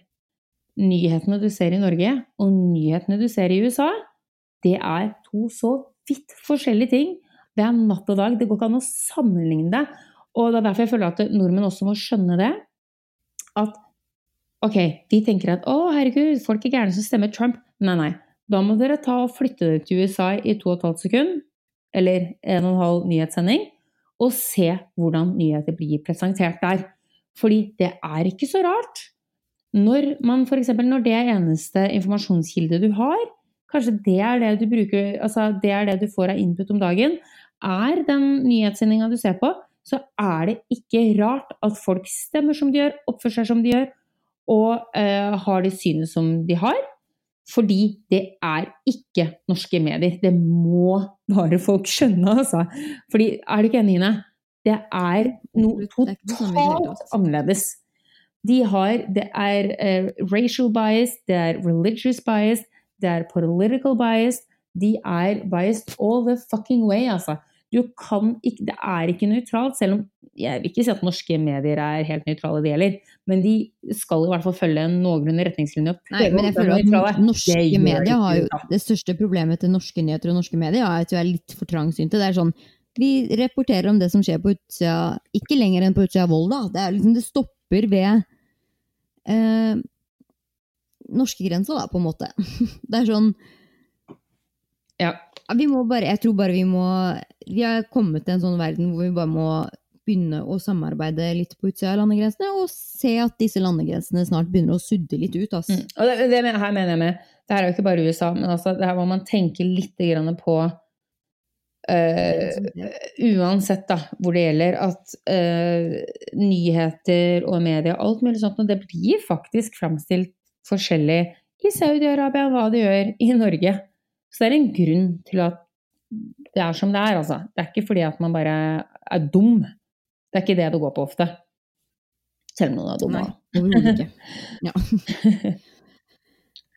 Nyhetene du ser i Norge, og nyhetene du ser i USA, det er to så vidt forskjellige ting. Det er natt og dag. Det går ikke an å sammenligne det. Og det er derfor jeg føler at nordmenn også må skjønne det. At ok, de tenker at å, herregud, folk er gærne som stemmer Trump. Nei, nei. Da må dere ta og flytte dere til USA i to og et halvt sekund, eller en og en halv nyhetssending, og se hvordan nyheter blir presentert der. Fordi det er ikke så rart. Når man eksempel, når det er eneste informasjonskilde du har, kanskje det er det du bruker, altså det er det du får av input om dagen, er den nyhetssendinga du ser på, så er det ikke rart at folk stemmer som de gjør, oppfører seg som de gjør, og uh, har det synet som de har. Fordi det er ikke norske medier. Det må bare folk skjønne, altså. Fordi, er du ikke enig, Ine? Det er noe er totalt annerledes. De har Det er uh, racial bias, det er religious bias, det er political bias. De er biased all the fucking way, altså. Du kan ikke Det er ikke nøytralt, selv om jeg vil ikke si at norske medier er helt nøytrale, det gjelder. Men de skal i hvert fall følge en noenlunde retningslinje. opp. Nei, men jeg føler at norske medier har jo Det største problemet til norske nyheter og norske medier er at vi er litt for trangsynte. Det er sånn Vi rapporterer om det som skjer på utsida, ikke lenger enn på utsida av Volda. Det, er liksom, det stopper ved eh, norskegrensa, da, på en måte. <laughs> Det er sånn Ja. Ja, Vi må bare, jeg tror bare vi må Vi har kommet til en sånn verden hvor vi bare må begynne å samarbeide litt på utsida av landegrensene, og se at disse landegrensene snart begynner å sudde litt ut. Altså. Mm. Og det, det her mener jeg med Det her er jo ikke bare USA, men altså, det her må man tenke litt grann på uh, Uansett da, hvor det gjelder at uh, nyheter og media, alt mulig sånt, og det blir faktisk framstilt forskjellig i Saudi-Arabia hva det gjør i Norge. Så det er en grunn til at det er som det er, altså. Det er ikke fordi at man bare er dum. Det er ikke det det går på ofte. Selv om noen er dumme. Nei, overhodet ikke. <laughs> Ja.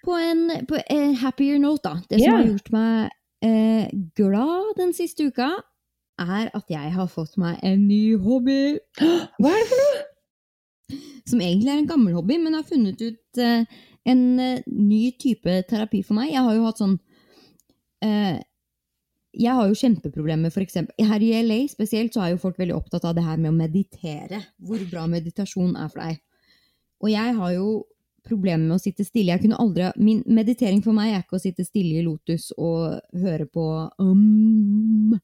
På en, på en happier note, da. Det som Ja. har gjort meg eh, glad den siste uka, er at jeg har fått meg en ny hobby. <gasps> Hva er det for noe? Som egentlig er en gammel hobby, men har funnet ut eh, en eh, ny type terapi for meg. Jeg har jo hatt sånn eh, Jeg har jo kjempeproblemer, eksempel Her i LA spesielt så er jo folk veldig opptatt av det her med å meditere. Hvor bra meditasjon er for deg. Og jeg har jo problemer med å sitte stille. Jeg kunne aldri, min meditering for meg er ikke å sitte stille i lotus og høre på um.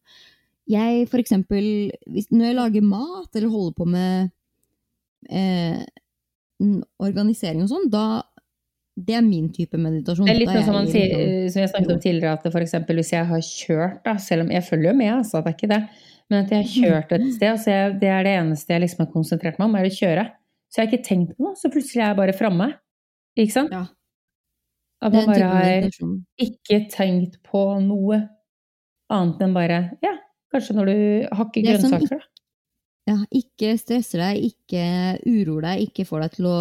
Jeg, for eksempel, når jeg lager mat eller holder på med eh, organisering og sånn, da Det er min type meditasjon. Det er litt sånn som, jeg man sier, liksom- som jeg snakket om tidligere, at eksempel hvis jeg har kjørt, da, selv om jeg følger jo med, altså, det er ikke det, men at jeg har kjørt et sted, så jeg, det er det eneste jeg liksom har konsentrert meg om, er å kjøre. Så jeg har ikke tenkt på noe, så plutselig er jeg bare framme. Ikke sant? Ja. At man bare har ikke tenkt på noe annet enn bare Ja, kanskje når du hakker grønnsaker, da. Ja, ikke stresser deg, ikke uroer deg, ikke får deg til å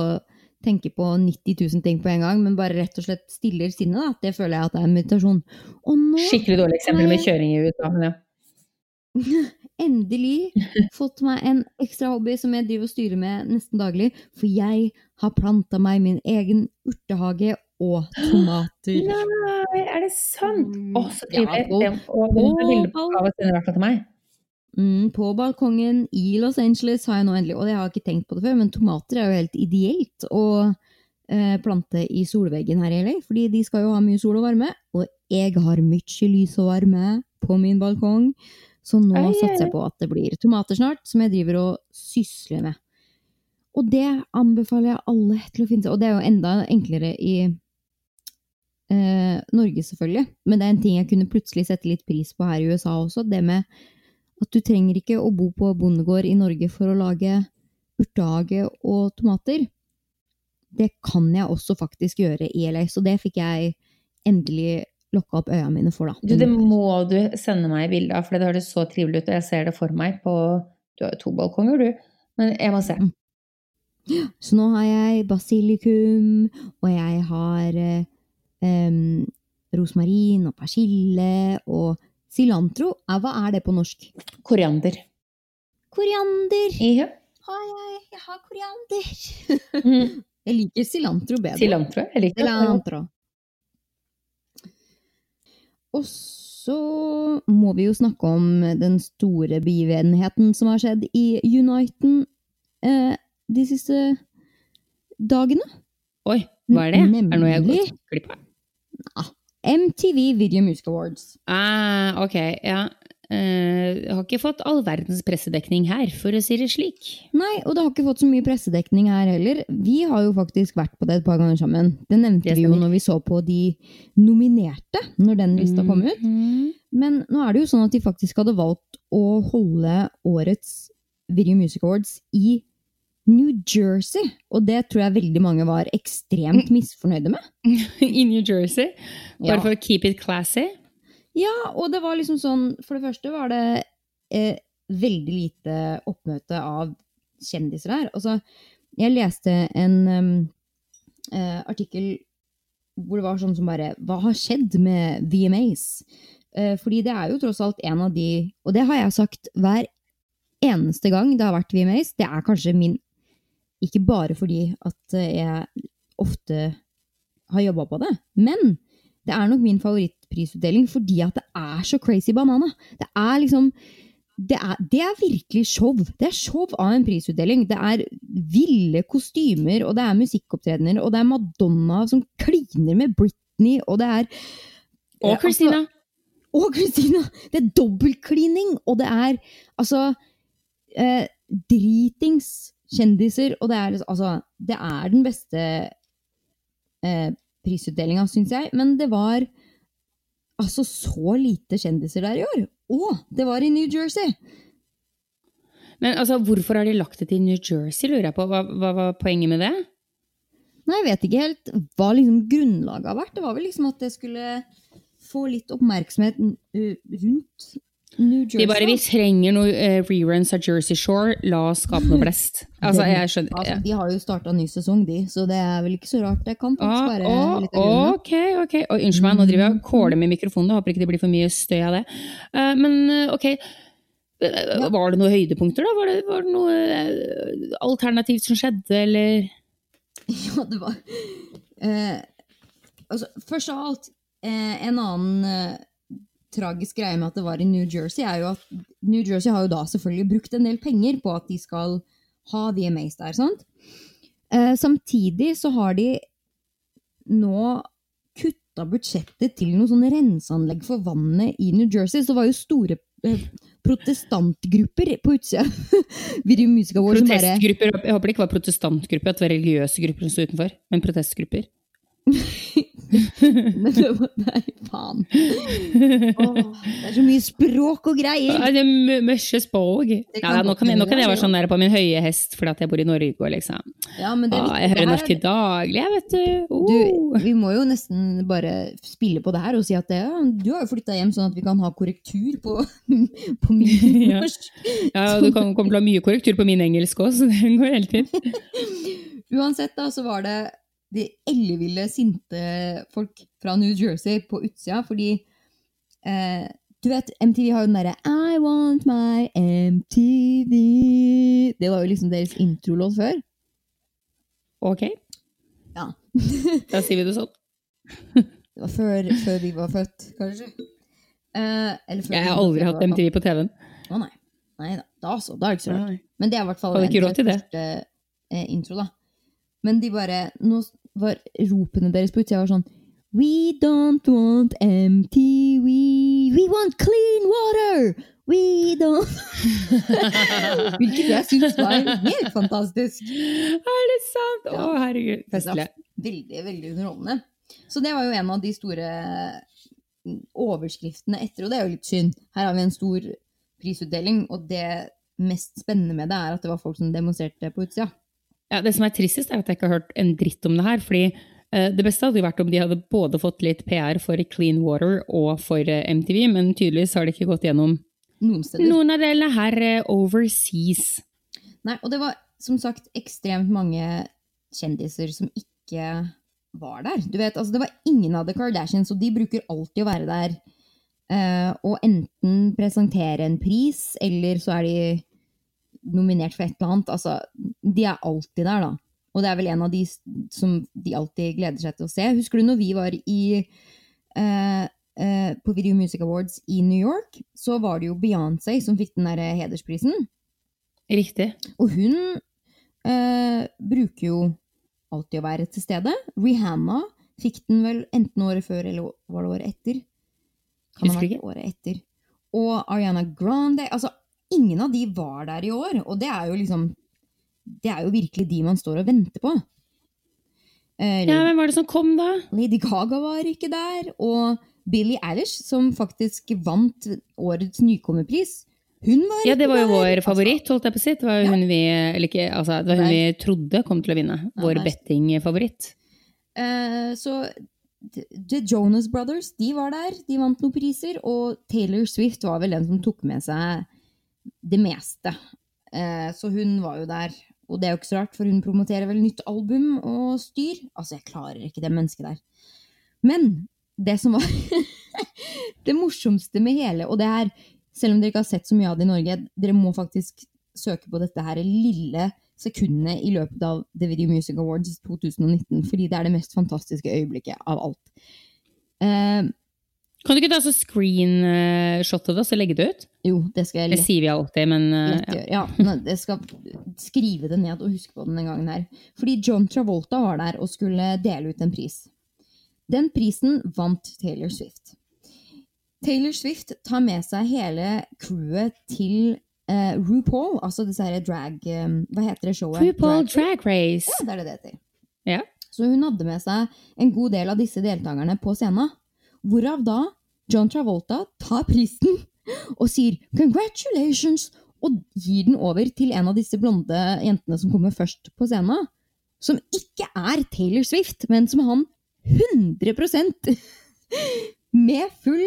tenke på 90 000 ting på en gang, men bare rett og slett stiller sinnet. Det føler jeg at det er meditasjon. Og nå Skikkelig dårlig eksempel med kjøring i USA. Men ja. endelig fått meg en ekstra hobby som jeg driver og styrer med nesten daglig, for jeg har planta meg min egen urtehage og tomater. Nei, er det sant? Mm, Å, så trivelig. Ja, og og hvert fall til meg. Mm, på balkongen i Los Angeles har jeg nå endelig Og det har jeg ikke tenkt på det før, men tomater er jo helt ideelt å eh, plante i solveggen her i LA, fordi de skal jo ha mye sol og varme. Og jeg har mye lys og varme på min balkong, så nå Oi, satser jeg på at det blir tomater snart, som jeg driver og sysler med. Og det anbefaler jeg alle til å finne seg. Og det er jo enda enklere i eh, Norge, selvfølgelig. Men det er en ting jeg kunne plutselig sette litt pris på her i USA også. Det med at du trenger ikke å bo på bondegård i Norge for å lage urtehage og tomater. Det kan jeg også faktisk gjøre i LA, så det fikk jeg endelig lokka opp øya mine for, da. Du, det må du sende meg bilde av, for det høres så trivelig ut. Og jeg ser det for meg på Du har jo to balkonger, du. Men jeg må se. Mm. Så nå har jeg basilikum, og jeg har eh, rosmarin og persille og cilantro. Hva er det på norsk? Koriander. Koriander! Ja. Hei, jeg, jeg har koriander. Mm. Jeg liker cilantro bedre. Cilantro. Jeg liker. Cilantro. Og så må vi jo snakke om den store begivenheten som har skjedd i Uniten eh, de siste dagene. Oi, hva er det? Er det noe jeg har Nemlig. gått glipp av? MTV Video Music Awards. Ah, ok, ja. Uh, har ikke fått all verdens pressedekning her, for å si det slik. Nei, og det har ikke fått så mye pressedekning her heller. Vi har jo faktisk vært på det et par ganger sammen. Det nevnte Det vi jo når vi så på de nominerte, når den lista kom ut. Mhm. Men nå er det jo sånn at de faktisk hadde valgt å holde årets Video Music Awards i New Jersey. Og det tror jeg veldig mange var ekstremt misfornøyde med. <laughs> I New Jersey. Bare Ja. for å keep it classy. ja, og det var liksom sånn For det første var det eh, veldig lite oppmøte av kjendiser der. Altså, jeg leste en um, eh, artikkel hvor det var sånn som bare Hva har skjedd med VMAs? Eh, fordi det er jo tross alt en av de Og det har jeg sagt hver eneste gang det har vært VMAs. Det er kanskje min Ikke bare fordi at eh, jeg ofte har jobba på det, men det er nok min favorittprisutdeling fordi at det er så crazy banana. Det er liksom det er, det er virkelig show. Det er show av en prisutdeling. Det er ville kostymer, og det er musikkopptredener, og det er Madonna som kliner med Britney, og det er Og Eh, Christina. Altså, og Christina! Det er dobbeltklining, og det er altså eh, dritings kjendiser, og det er liksom- altså Det er den beste eh, prisutdelinga, syns jeg, men det var altså så lite kjendiser der i år. Og det var i New Jersey! Men altså, hvorfor har de lagt det til New Jersey, lurer jeg på. Hva, hva var poenget med det? Nei, jeg vet ikke helt hva liksom grunnlaget har vært. Det var vel liksom at det skulle få litt oppmerksomhet rundt. De bare 'vi trenger noe uh, reruns av Jersey Shore, la oss skape noe blest'. <laughs> Altså, jeg skjønner Altså, de har jo starta ny sesong, de, så det er vel ikke så rart. Det kan faktisk være ah, litt ok, ok. Og unnskyld meg, nå driver jeg og kåler med mikrofonen. Jeg håper ikke det blir for mye støy av det. Uh, men eh, ok, Ja. var det noen høydepunkter, da? Var det, var det noe uh, alternativt som skjedde, eller? <laughs> Ja, det var eh, altså, Først av alt, eh, en annen eh, tragisk greie med at det var i New Jersey, er jo at New Jersey har jo da selvfølgelig brukt en del penger på at de skal ha VMAs der, sant? Eh, samtidig så har de nå kutta budsjettet til noen sånne renseanlegg for vannet i New Jersey. Så det var jo store eh, protestantgrupper på utsida. <laughs> Protestgrupper? Bare. Jeg håper det ikke var protestantgrupper, at det var religiøse grupper som sto utenfor, men protestgrupper. <laughs> Men det var Nei, faen. Åh, det er så mye språk og greier. Ja, det er mye- språk. Det kan Ja, nå, kan jeg, nå kan jeg være sånn der på min høye hest fordi at jeg bor i Norge. Liksom. Ja, men det ah, jeg hører norsk til daglig, jeg, vet du. Du, Oh. vi må jo nesten bare spille på det her og si at det, ja, du har jo flytta hjem sånn at vi kan ha korrektur på, <laughs> på min <laughs> Ja. norsk. Ja, du kan- kommer til å ha mye korrektur på min engelsk òg, så det går hele tiden. Uansett, da, så var det de elleville, sinte folk fra New Jersey på utsida, fordi eh, Du vet, MTV har jo den derre I want my MTV Det var jo liksom deres introlåt før. Ok, Ja. <laughs> da sier vi det sånn. <laughs> Det var før, før vi var født, kanskje. Eh, Jeg har aldri hatt. MTV på TV-en. Å nei. Nei da, da, så. da er det ikke så rart. Men det er i hvert fall en- første eh, intro, da. Men de bare Nå var ropene deres på utsida var sånn We don't want empty, we, we want clean water! We don't <laughs> Hvilket jeg syns var helt fantastisk. Er det sant? Å, herregud. Festlig. Veldig, veldig underholdende. Så det var jo en av de store mm, overskriftene etter, og det er jo litt synd. Her har vi en stor prisutdeling, og det mest spennende med det er at det var folk som demonstrerte på utsida. Ja, det som er tristest, er at jeg ikke har hørt en dritt om det her. fordi uh, det beste hadde jo vært om de hadde både fått litt PR for Clean Water og for uh, MTV, men tydeligvis har det ikke gått gjennom Noen noen av delene her uh, overseas. Nei, og det var som sagt ekstremt mange kjendiser som ikke var der. Du vet, altså Det var ingen av The Kardashians, og de bruker alltid å være der eh, og enten presentere en pris, eller så er de nominert for et eller annet. Altså, de er alltid der, da. Og det er vel en av de som de alltid gleder seg til å se. Husker du når vi var i eh, eh, på Video Music Awards i New York, så var det jo Beyoncé som fikk den der hedersprisen. Riktig. Og hun eh, bruker jo alltid å være til stede. Rihanna fikk den vel enten året før eller var det året etter? Kan ha Husker vært ikke. året etter. Og Ariana Grande Altså, ingen av de var der i år, og det er jo liksom Det er jo virkelig de man står og venter på. Eh, Ja, Hvem var det som kom, da? Lady Gaga var ikke der, og Billie Eilish, som faktisk vant årets nykommerpris, hun var Ja, Det var jo vår favoritt, holdt jeg på å si. Det var jo Ja. vi, eller ikke, altså, det var hun vi trodde kom til å vinne. Vår ja, bettingfavoritt. Eh, så The- The Jonas Brothers de var der, de vant noen priser. Og Taylor Swift var vel den som tok med seg det meste. Eh, så hun var jo der. Og det er jo ikke så rart, for hun promoterer vel nytt album og styr. Altså, jeg klarer ikke det mennesket der. Men det som var <laughs> det morsomste med hele Og det her, selv om dere ikke har sett så mye av det i Norge, dere må faktisk søke på dette her lille sekundet i løpet av The Video Music Awards 2019, fordi det er det mest fantastiske øyeblikket av alt. Eh, Kan du ikke ta så screenshotte det og så legge det ut? jo, det skal jeg Det lett, sier vi alltid, men uh, ja. Ja, jeg skal skrive det ned og huske på den den gangen her. Fordi John Travolta var der og skulle dele ut en pris. Den prisen vant Taylor Swift. Taylor Swift tar med seg hele crewet til uh, RuPaul, altså disse her drag... um, hva heter det showet? RuPaul Drag- Drag Race. Ja, det er det det heter. Ja. Så hun hadde med seg en god del av disse deltakerne på scenen. Hvorav da John Travolta tar prisen og sier 'congratulations' og gir den over til en av disse blonde jentene som kommer først på scenen. Som ikke er Taylor Swift, men som han 100% med full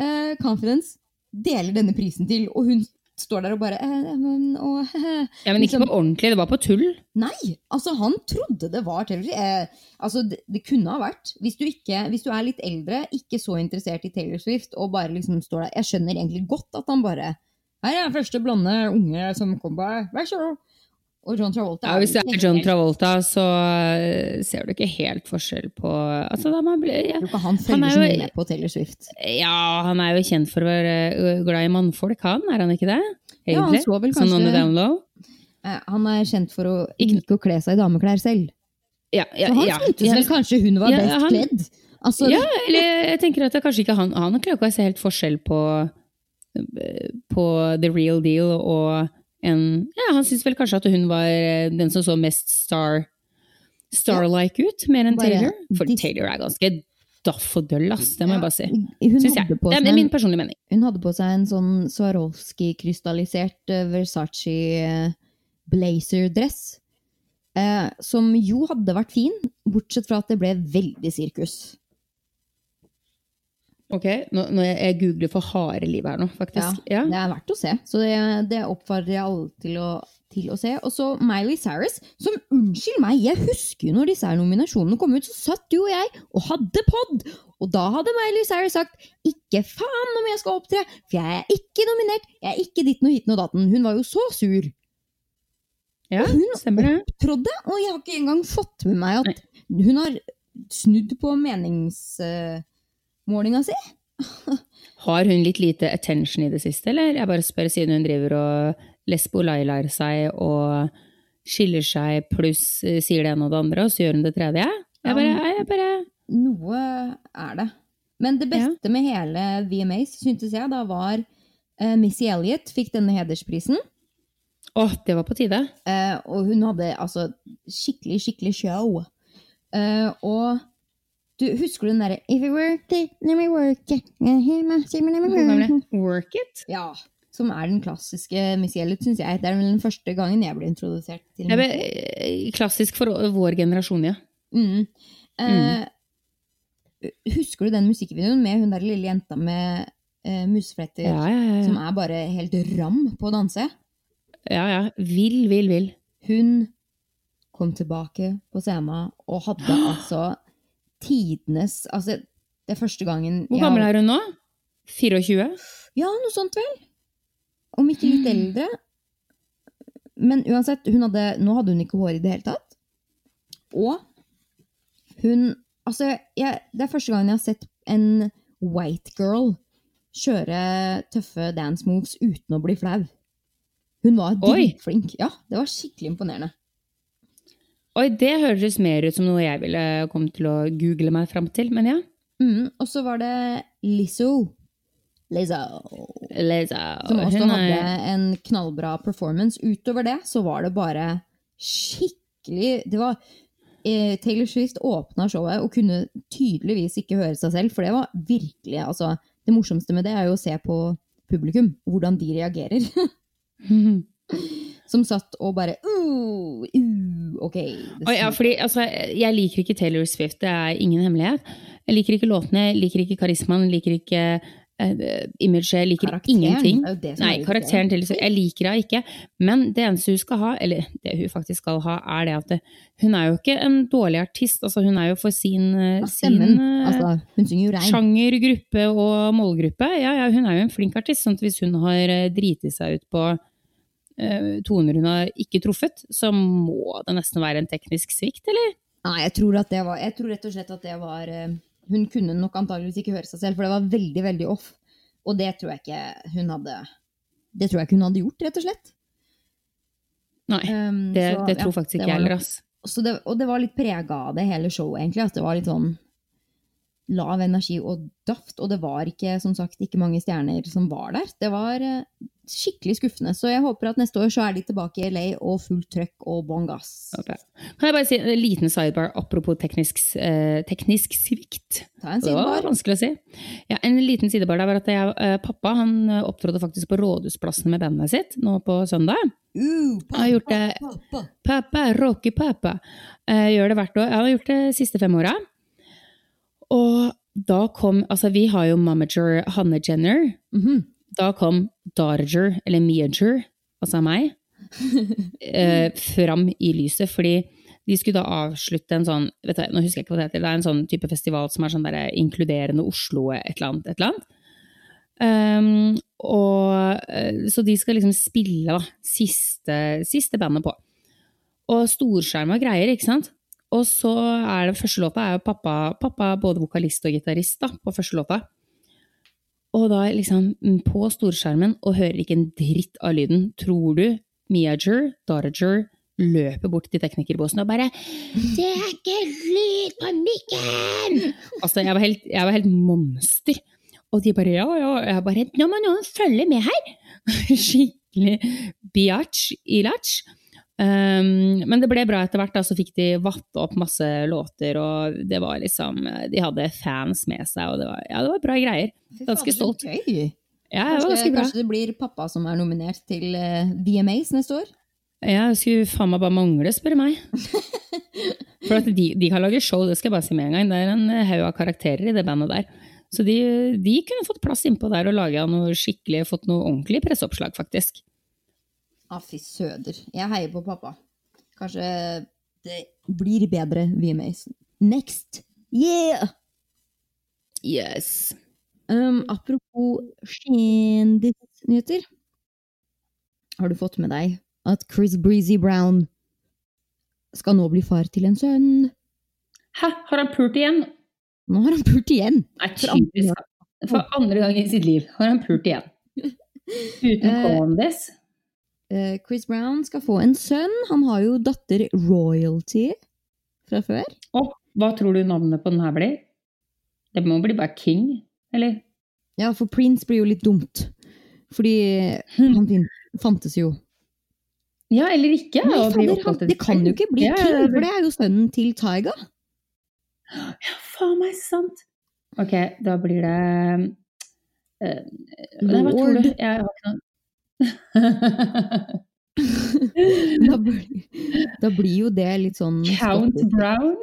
uh, confidence deler denne prisen til. Og hun står der og bare eh, men, å, <laughs> ja, Men ikke Liksom- på ordentlig, det var på tull. Nei, altså han trodde det var Taylor Swift. Eh, altså det, det kunne ha vært. Hvis du, ikke, hvis du er litt eldre, ikke så interessert i Taylor Swift, og bare liksom står der Jeg skjønner egentlig godt at han bare Her er den første blonde unge som kom på, vær så god. Og John Travolta Ja, hvis det er John Travolta, så eh, ser du ikke helt forskjell på altså, man blir, ja. Han følger er så mye med på Taylor Swift. ja, han er jo kjent for å være glad i mannfolk, han. Er han ikke det? Ja, han så vel Sånn on the kanskje down low. eh, Han er kjent for å Ikke- å kle seg i dameklær selv. Ja, ja, Så han ja. syntes vel kanskje hun var best han- kledd. Altså, Ja, eller jeg tenker at det er kanskje ikke han Han klarer ikke å se helt forskjell på på the real deal og en Ja, han syntes vel kanskje at hun var eh, den som så mest star star-like ut, mer enn Taylor. For Taylor er ganske daff og døll, ass. Det må jeg bare si. Syns jeg. Det er min personlige mening. hun hadde på seg en sånn Swarovski-krystallisert eh, Versace eh, blazer-dress. Som jo hadde vært fin, bortsett fra at det ble veldig sirkus. Ok, nå, nå jeg, googler for harde liv her nå, faktisk. Ja. Det er verdt å se, så det, det oppfordrer jeg alle til å, til å se. Og så Miley Cyrus, som unnskyld meg, jeg husker jo når disse her nominasjonene kom ut, så satt du og jeg og hadde pod! Og da hadde Miley Cyrus sagt 'ikke faen om jeg skal opptre', for jeg er ikke nominert, jeg er ikke ditten og hit og datten. Hun var jo så sur. ja, Hun stemmer det. opptrådde, og jeg har ikke engang fått med meg at hun har snudd på meningsmålinga si. <laughs> Har hun litt lite attention i det siste, eller? Jeg bare spør siden hun driver og lesbolailar seg og skiller seg, pluss eh, sier det ene og det andre, og så gjør hun det tredje. Jeg bare, jeg bare Noe er det. Men det beste med hele VMAs, syntes jeg, da var uh, Missy Elliot fikk denne hedersprisen. Å, det var på tide. Uh, og hun hadde altså skikkelig, skikkelig show. Uh, og du, husker du den derre If it worked it, let me work it. Work it. Ja. Som er den klassiske Missy Elliot, syns jeg. Det er vel den første gangen jeg ble introdusert til henne. eh, klassisk for vår generasjon, ja. Mm. Eh, Husker du den musikkvideoen med hun der lille jenta med eh, musefletter? Ja, ja, ja. Som er bare helt ram på å danse? ja, ja. Vill, vill, vill. Hun kom tilbake på scenen og hadde altså tidenes Altså, det er første gangen Hvor gammel er hun nå? 24? Ja, noe sånt vel. Om ikke litt eldre. Men uansett, hadde, nå hadde hun ikke hår i det hele tatt. Og hun Altså, jeg, det er første gangen jeg har sett en white girl kjøre tøffe dance moves uten å bli flau. Hun var dritflink. Ja, det var skikkelig imponerende. Oi, det høres mer ut som noe jeg ville kommet til å google meg fram til, men ja. Mm, og så var det Lizzo. Lizzo. Lizzo. Som også hun hadde er en knallbra performance. Utover det så var det bare skikkelig Det var eh, Taylor Swift åpna showet og kunne tydeligvis ikke høre seg selv, for det var virkelig altså, Det morsomste med det er jo å se på publikum, hvordan de reagerer. <laughs> <laughs> Som satt og bare uh, uh, OK. det ja, fordi altså, jeg liker ikke Taylor Swift, det er ingen hemmelighet. Jeg liker ikke låtene, jeg liker ikke karismaen, liker ikke uh, imaget, jeg liker Karakteren, ingenting. Nei, er karakteren til Jeg liker henne ikke. Men det eneste hun skal ha, eller det hun faktisk skal ha, er det at det, hun er jo ikke en dårlig artist. Altså, hun er jo for sin, uh, sin uh, Altså, sjanger, gruppe og målgruppe. Ja, ja, hun er jo en flink artist. sånn at hvis hun har driti seg ut på toner hun har ikke truffet, så må det nesten være en teknisk svikt, eller? Nei, jeg tror, at det var, jeg tror rett og slett at det var eh, Hun kunne nok antageligvis ikke høre seg selv, for det var veldig, veldig off. Og det tror jeg ikke hun hadde Det tror jeg ikke hun hadde gjort, rett og slett. Nei, Um, det, så, det ja, tror faktisk ikke jeg heller, ass. Det, og det var litt prega av det hele showet, egentlig. At det var litt sånn lav energi og daft. Og det var ikke, som sagt, ikke mange stjerner som var der. Det var eh, skikkelig skuffende. Så jeg håper at neste år så er de tilbake i LA og fullt trøkk og bånn gass. Okay. Kan jeg bare si en liten sidebar apropos teknisk, eh, teknisk svikt? Ta en Det sidebar. vanskelig å si. Ja, en liten sidebar der var at jeg, eh, pappa han eh, opptrådte faktisk på Rådhusplassen med bandet sitt nå på søndag. Uh, Jeg har gjort det pappa. Pappa, Rocky pappa. Eh, gjør det hvert år. Jeg har gjort det de siste fem åra. Og da kom Altså, vi har jo momager Hanne Jenner. Mhm. Da kom Darger, eller Meager, altså meg, <laughs> eh, fram i lyset. Fordi de skulle da avslutte en sånn vet du, Nå husker jeg ikke hva det heter. Det er en sånn type festival som er sånn der inkluderende Oslo, et eller annet. Et eller annet. Um, og, eh, så de skal liksom spille da, siste, siste bandet på. Og storskjerma greier, ikke sant? Og så er det første låta er jo pappa, pappa både vokalist og gitarist på første låta. Og da liksom på storskjermen og hører ikke en dritt av lyden. Tror du Miager, Darager, løper bort til teknikerbåsen og bare 'Det er ikke lyd på mikken!' Altså, jeg var helt, jeg var helt monster. Og de bare 'ja, ja'. Jeg bare 'nå må noen følge med her'. <laughs> Skikkelig biatch i latch. Um, men det ble bra etter hvert, da, så fikk de vatt opp masse låter, og det var liksom De hadde fans med seg, og det var, ja, det var bra greier. Ganske stolt. Gøy. Ja, det var ganske bra. kanskje det blir pappa som er nominert til eh, VMAs neste år? Ja, det skulle faen meg bare mangle, spør du meg. <laughs> For at de, de kan lage show, det skal jeg bare si med en gang. Det er en eh, haug av karakterer i det bandet der. Så de, de kunne fått plass innpå der og laga noe skikkelig, fått noe ordentlig presseoppslag, faktisk. Ah, fy søder. Jeg heier på pappa. Kanskje det blir bedre via Mason. Next! Yeah! Yes. Um, apropos kjendisnyheter. Har du fått med deg at Chris Breezy Brown skal nå bli far til en sønn? Hæ, har han pult igjen? Nå har han pult igjen! Nei, For andre. For andre gang i sitt liv har han pult igjen. <laughs> Uten Condis. Eh, Chris Brown skal få en sønn. Han har jo datter Royalty fra før. Og hva tror du navnet på den her blir? Det må bli bare King, eller? Ja, for Prince blir jo litt dumt. Fordi han fantes jo. Ja, eller ikke. Nei, fader, han, det kan jo ikke bli Ja, King, for det er jo sønnen til Taiga. Ja, faen meg sant! Ok, da blir det eh, tror Lord. du? Jeg har ikke noe <laughs> Da blir, da blir jo det litt sånn Count stoppet. Brown?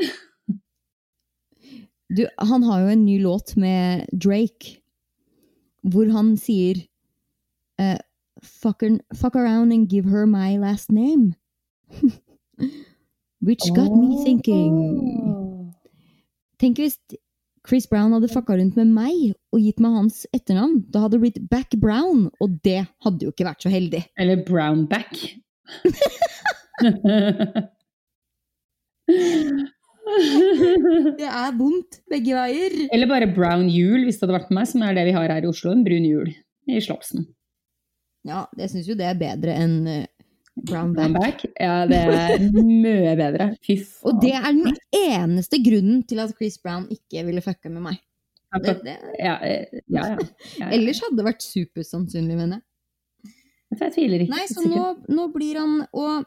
Du, han har jo en ny låt med Drake, hvor han sier uh, fuck, her- fuck around and give her my last name. <laughs> Which got me thinking. Tenk hvis Chris Brown hadde fucka rundt med meg og gitt meg hans etternavn. Da hadde det blitt Back Brown, og det hadde jo ikke vært så heldig. Eller Brownback. Det er vondt begge veier. Eller bare brown jul, hvis det hadde vært meg, som er det vi har her i Oslo. En brun jul i slapsen. Ja, jeg syns jo det er bedre enn eh. Brownback, ja, det er mye bedre. Fy faen. Og det er den eneste grunnen til at Chris Brown ikke ville fucke med meg. Det, det, Ja, eh, ja, ja. <laughs> ja, ja. ellers hadde det vært supersannsynlig, mener jeg. Jeg tviler ikke. Nei, så nå, nå blir han Og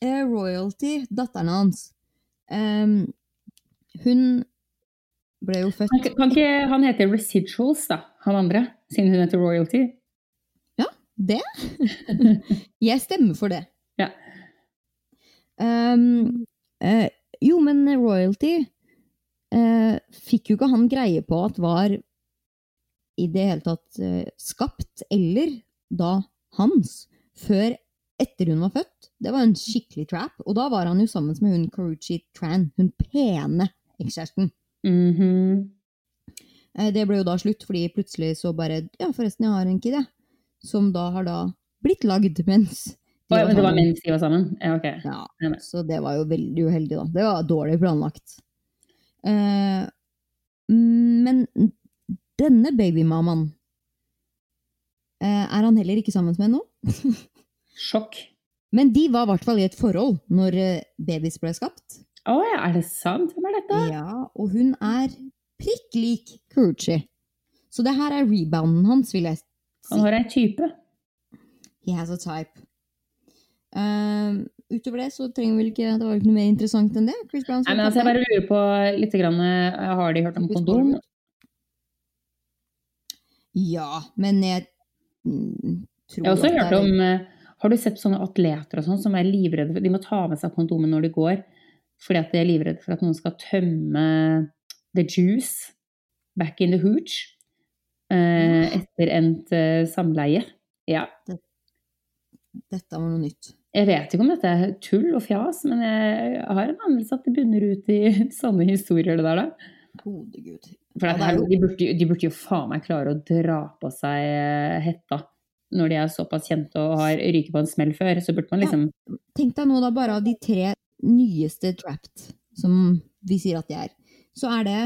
eh, Royalty, datteren hans um, Hun ble jo født Kan, kan ikke han hete Residuals, da? Han andre? Siden hun heter Royalty? Det? <laughs> Jeg stemmer for det. Ehm, eh, jo, men Royalty uh, fikk jo ikke han greie på at var i det hele tatt uh, skapt, eller da hans, før etter hun var født. Det var en skikkelig trap. Og da var han jo sammen med hun Karuchi Tran, hun pene ekskjæresten. Mhm. Eh, Det ble jo da slutt, fordi plutselig så bare Ja, forresten, jeg har en kid, jeg. Som da har da blitt lagd mens de men det var mens de var sammen? Ja, ok. Ja, så det var jo veldig uheldig, da. Det var dårlig planlagt. Eh, men denne babymammaen eh, er han heller ikke sammen med nå. <laughs> Sjokk. Men de var i hvert fall i et forhold når babies babys ble skapt. Å ja, er det sant? Hvem er dette? Ja, og hun er prikk lik Coochie. Så det her er rebounden hans, vil jeg si. Han har ei type. He has a type. Eh, utover det så trenger vel ikke Det var ikke noe mer interessant enn det. Chris Brown Nei, men altså, jeg bare lurer på litt grann, eh, Har de hørt om kondom? Ja, men jeg mm, tror Jeg har også hørt er- om eh, Har du sett sånne atleter og sånn som er livredde De må ta med seg kondomen når de går, fordi at de er livredde for at noen skal tømme the juice back in the hooch eh, etter endt samleie. Ja. Dette var noe nytt. Jeg vet ikke om dette er tull og fjas, men jeg har en anelse at det bunner ut i <laughs> sånne historier, det der, da. Gode gud. For Ja, her, de, burde, de burde jo faen meg klare å dra på seg eh, hetta. Når de er såpass kjente og har ryket på en smell før, så burde man liksom Tenk deg nå da bare av de tre nyeste Trapped, som vi sier at de er, så er det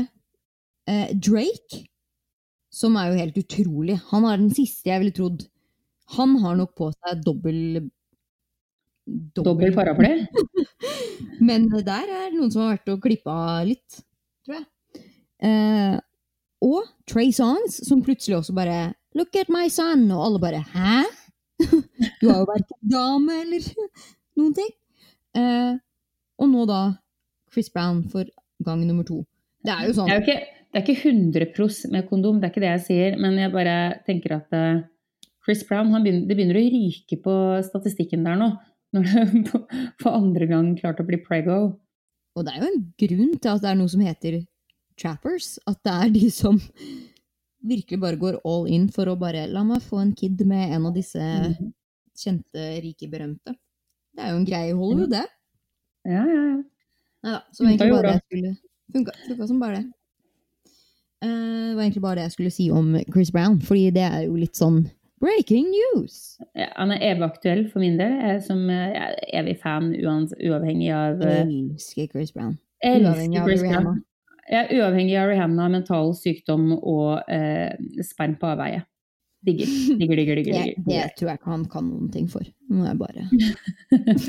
eh, Drake, som er jo helt utrolig. Han er den siste jeg ville trodd. Han har nok på seg dobbel Dobbel paraply. <laughs> Men der er det noen som har vært og klippa litt, tror jeg. Eh, og Trey Songs, som plutselig også bare Look at my son! Og alle bare Hæ? <laughs> Du har jo verken dame eller <laughs> noen ting. Eh, og nå da Chris Brown for gang nummer to. Det er jo sånn Det er jo ikke, det er ikke 100 pros med kondom, det er ikke det jeg sier, men jeg bare tenker at eh, Chris Brown han begynner, det begynner å ryke på statistikken der nå. Når du <laughs> for andre gang klarte å bli prego. Og det er jo en grunn til at det er noe som heter trappers. At det er de som virkelig bare går all in for å bare La meg få en kid med en av disse Mhm. kjente, rike, berømte. Det er jo en greie i Hollywood, det. Ja, ja, ja. Neida, så det var egentlig bare det jeg skulle Funka, funka som bare det. Eh, det var egentlig bare det jeg skulle si om Chris Brown, fordi det er jo litt sånn breaking news. Ja, Han er evig aktuell for min del. Jeg som eh, jeg er evig fan uans, uavhengig av eh, elsker Chris Brown. Uavhengig elsker av Chris Rihanna. Brown. Jeg er uavhengig av Rihanna, mental sykdom og eh, sperm på avveie. Digger. Digger, digger, digger. <laughs> Digger. det tror jeg ikke han kan noen ting for. Nå er jeg bare <laughs>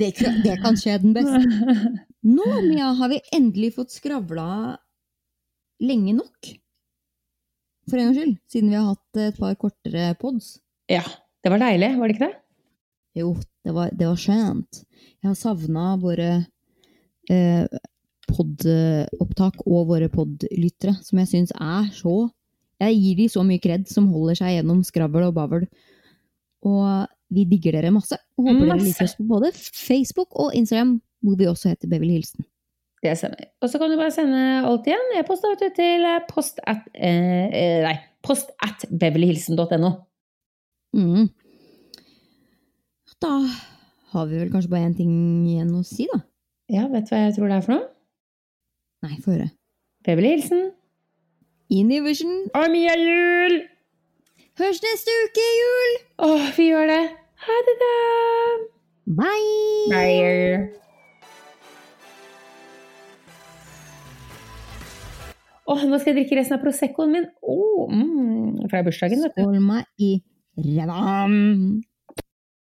det, kan- det kan skje den beste. <laughs> Nå, Mia, har vi endelig fått skravla lenge nok. For en gangs skyld. Siden vi har hatt et par kortere pods. Ja. Det var deilig, var det ikke det? Jo, det var, det var skjønt. Jeg har savna våre eh, podopptak og våre podlyttere, som jeg syns er så Jeg gir de så mye kred som holder seg gjennom skravl og bavl. Og vi digger dere masse. Og håper dere Masse. liker oss på både Facebook og Instagram, hvor vi også heter Beverly Hilsen. Det stemmer. Og så kan du bare sende alt igjen. E-post til eh, post at, eh, eh, nei, post at beverlyhilsen.no. Mm. Da har vi vel kanskje bare én ting igjen å si, da. Ja, vet du hva jeg tror det er for noe? Nei, få høre. Beverly Hilsen. Inivision. Og Mia Jul! Hørs neste uke, jul! Åh, vi gjør det. Ha det, da! Bye! Bye. Åh, nå skal jeg drikke resten av Proseccoen min. Åh, mm, fra bursdagen, vet du. Skål meg i ræva!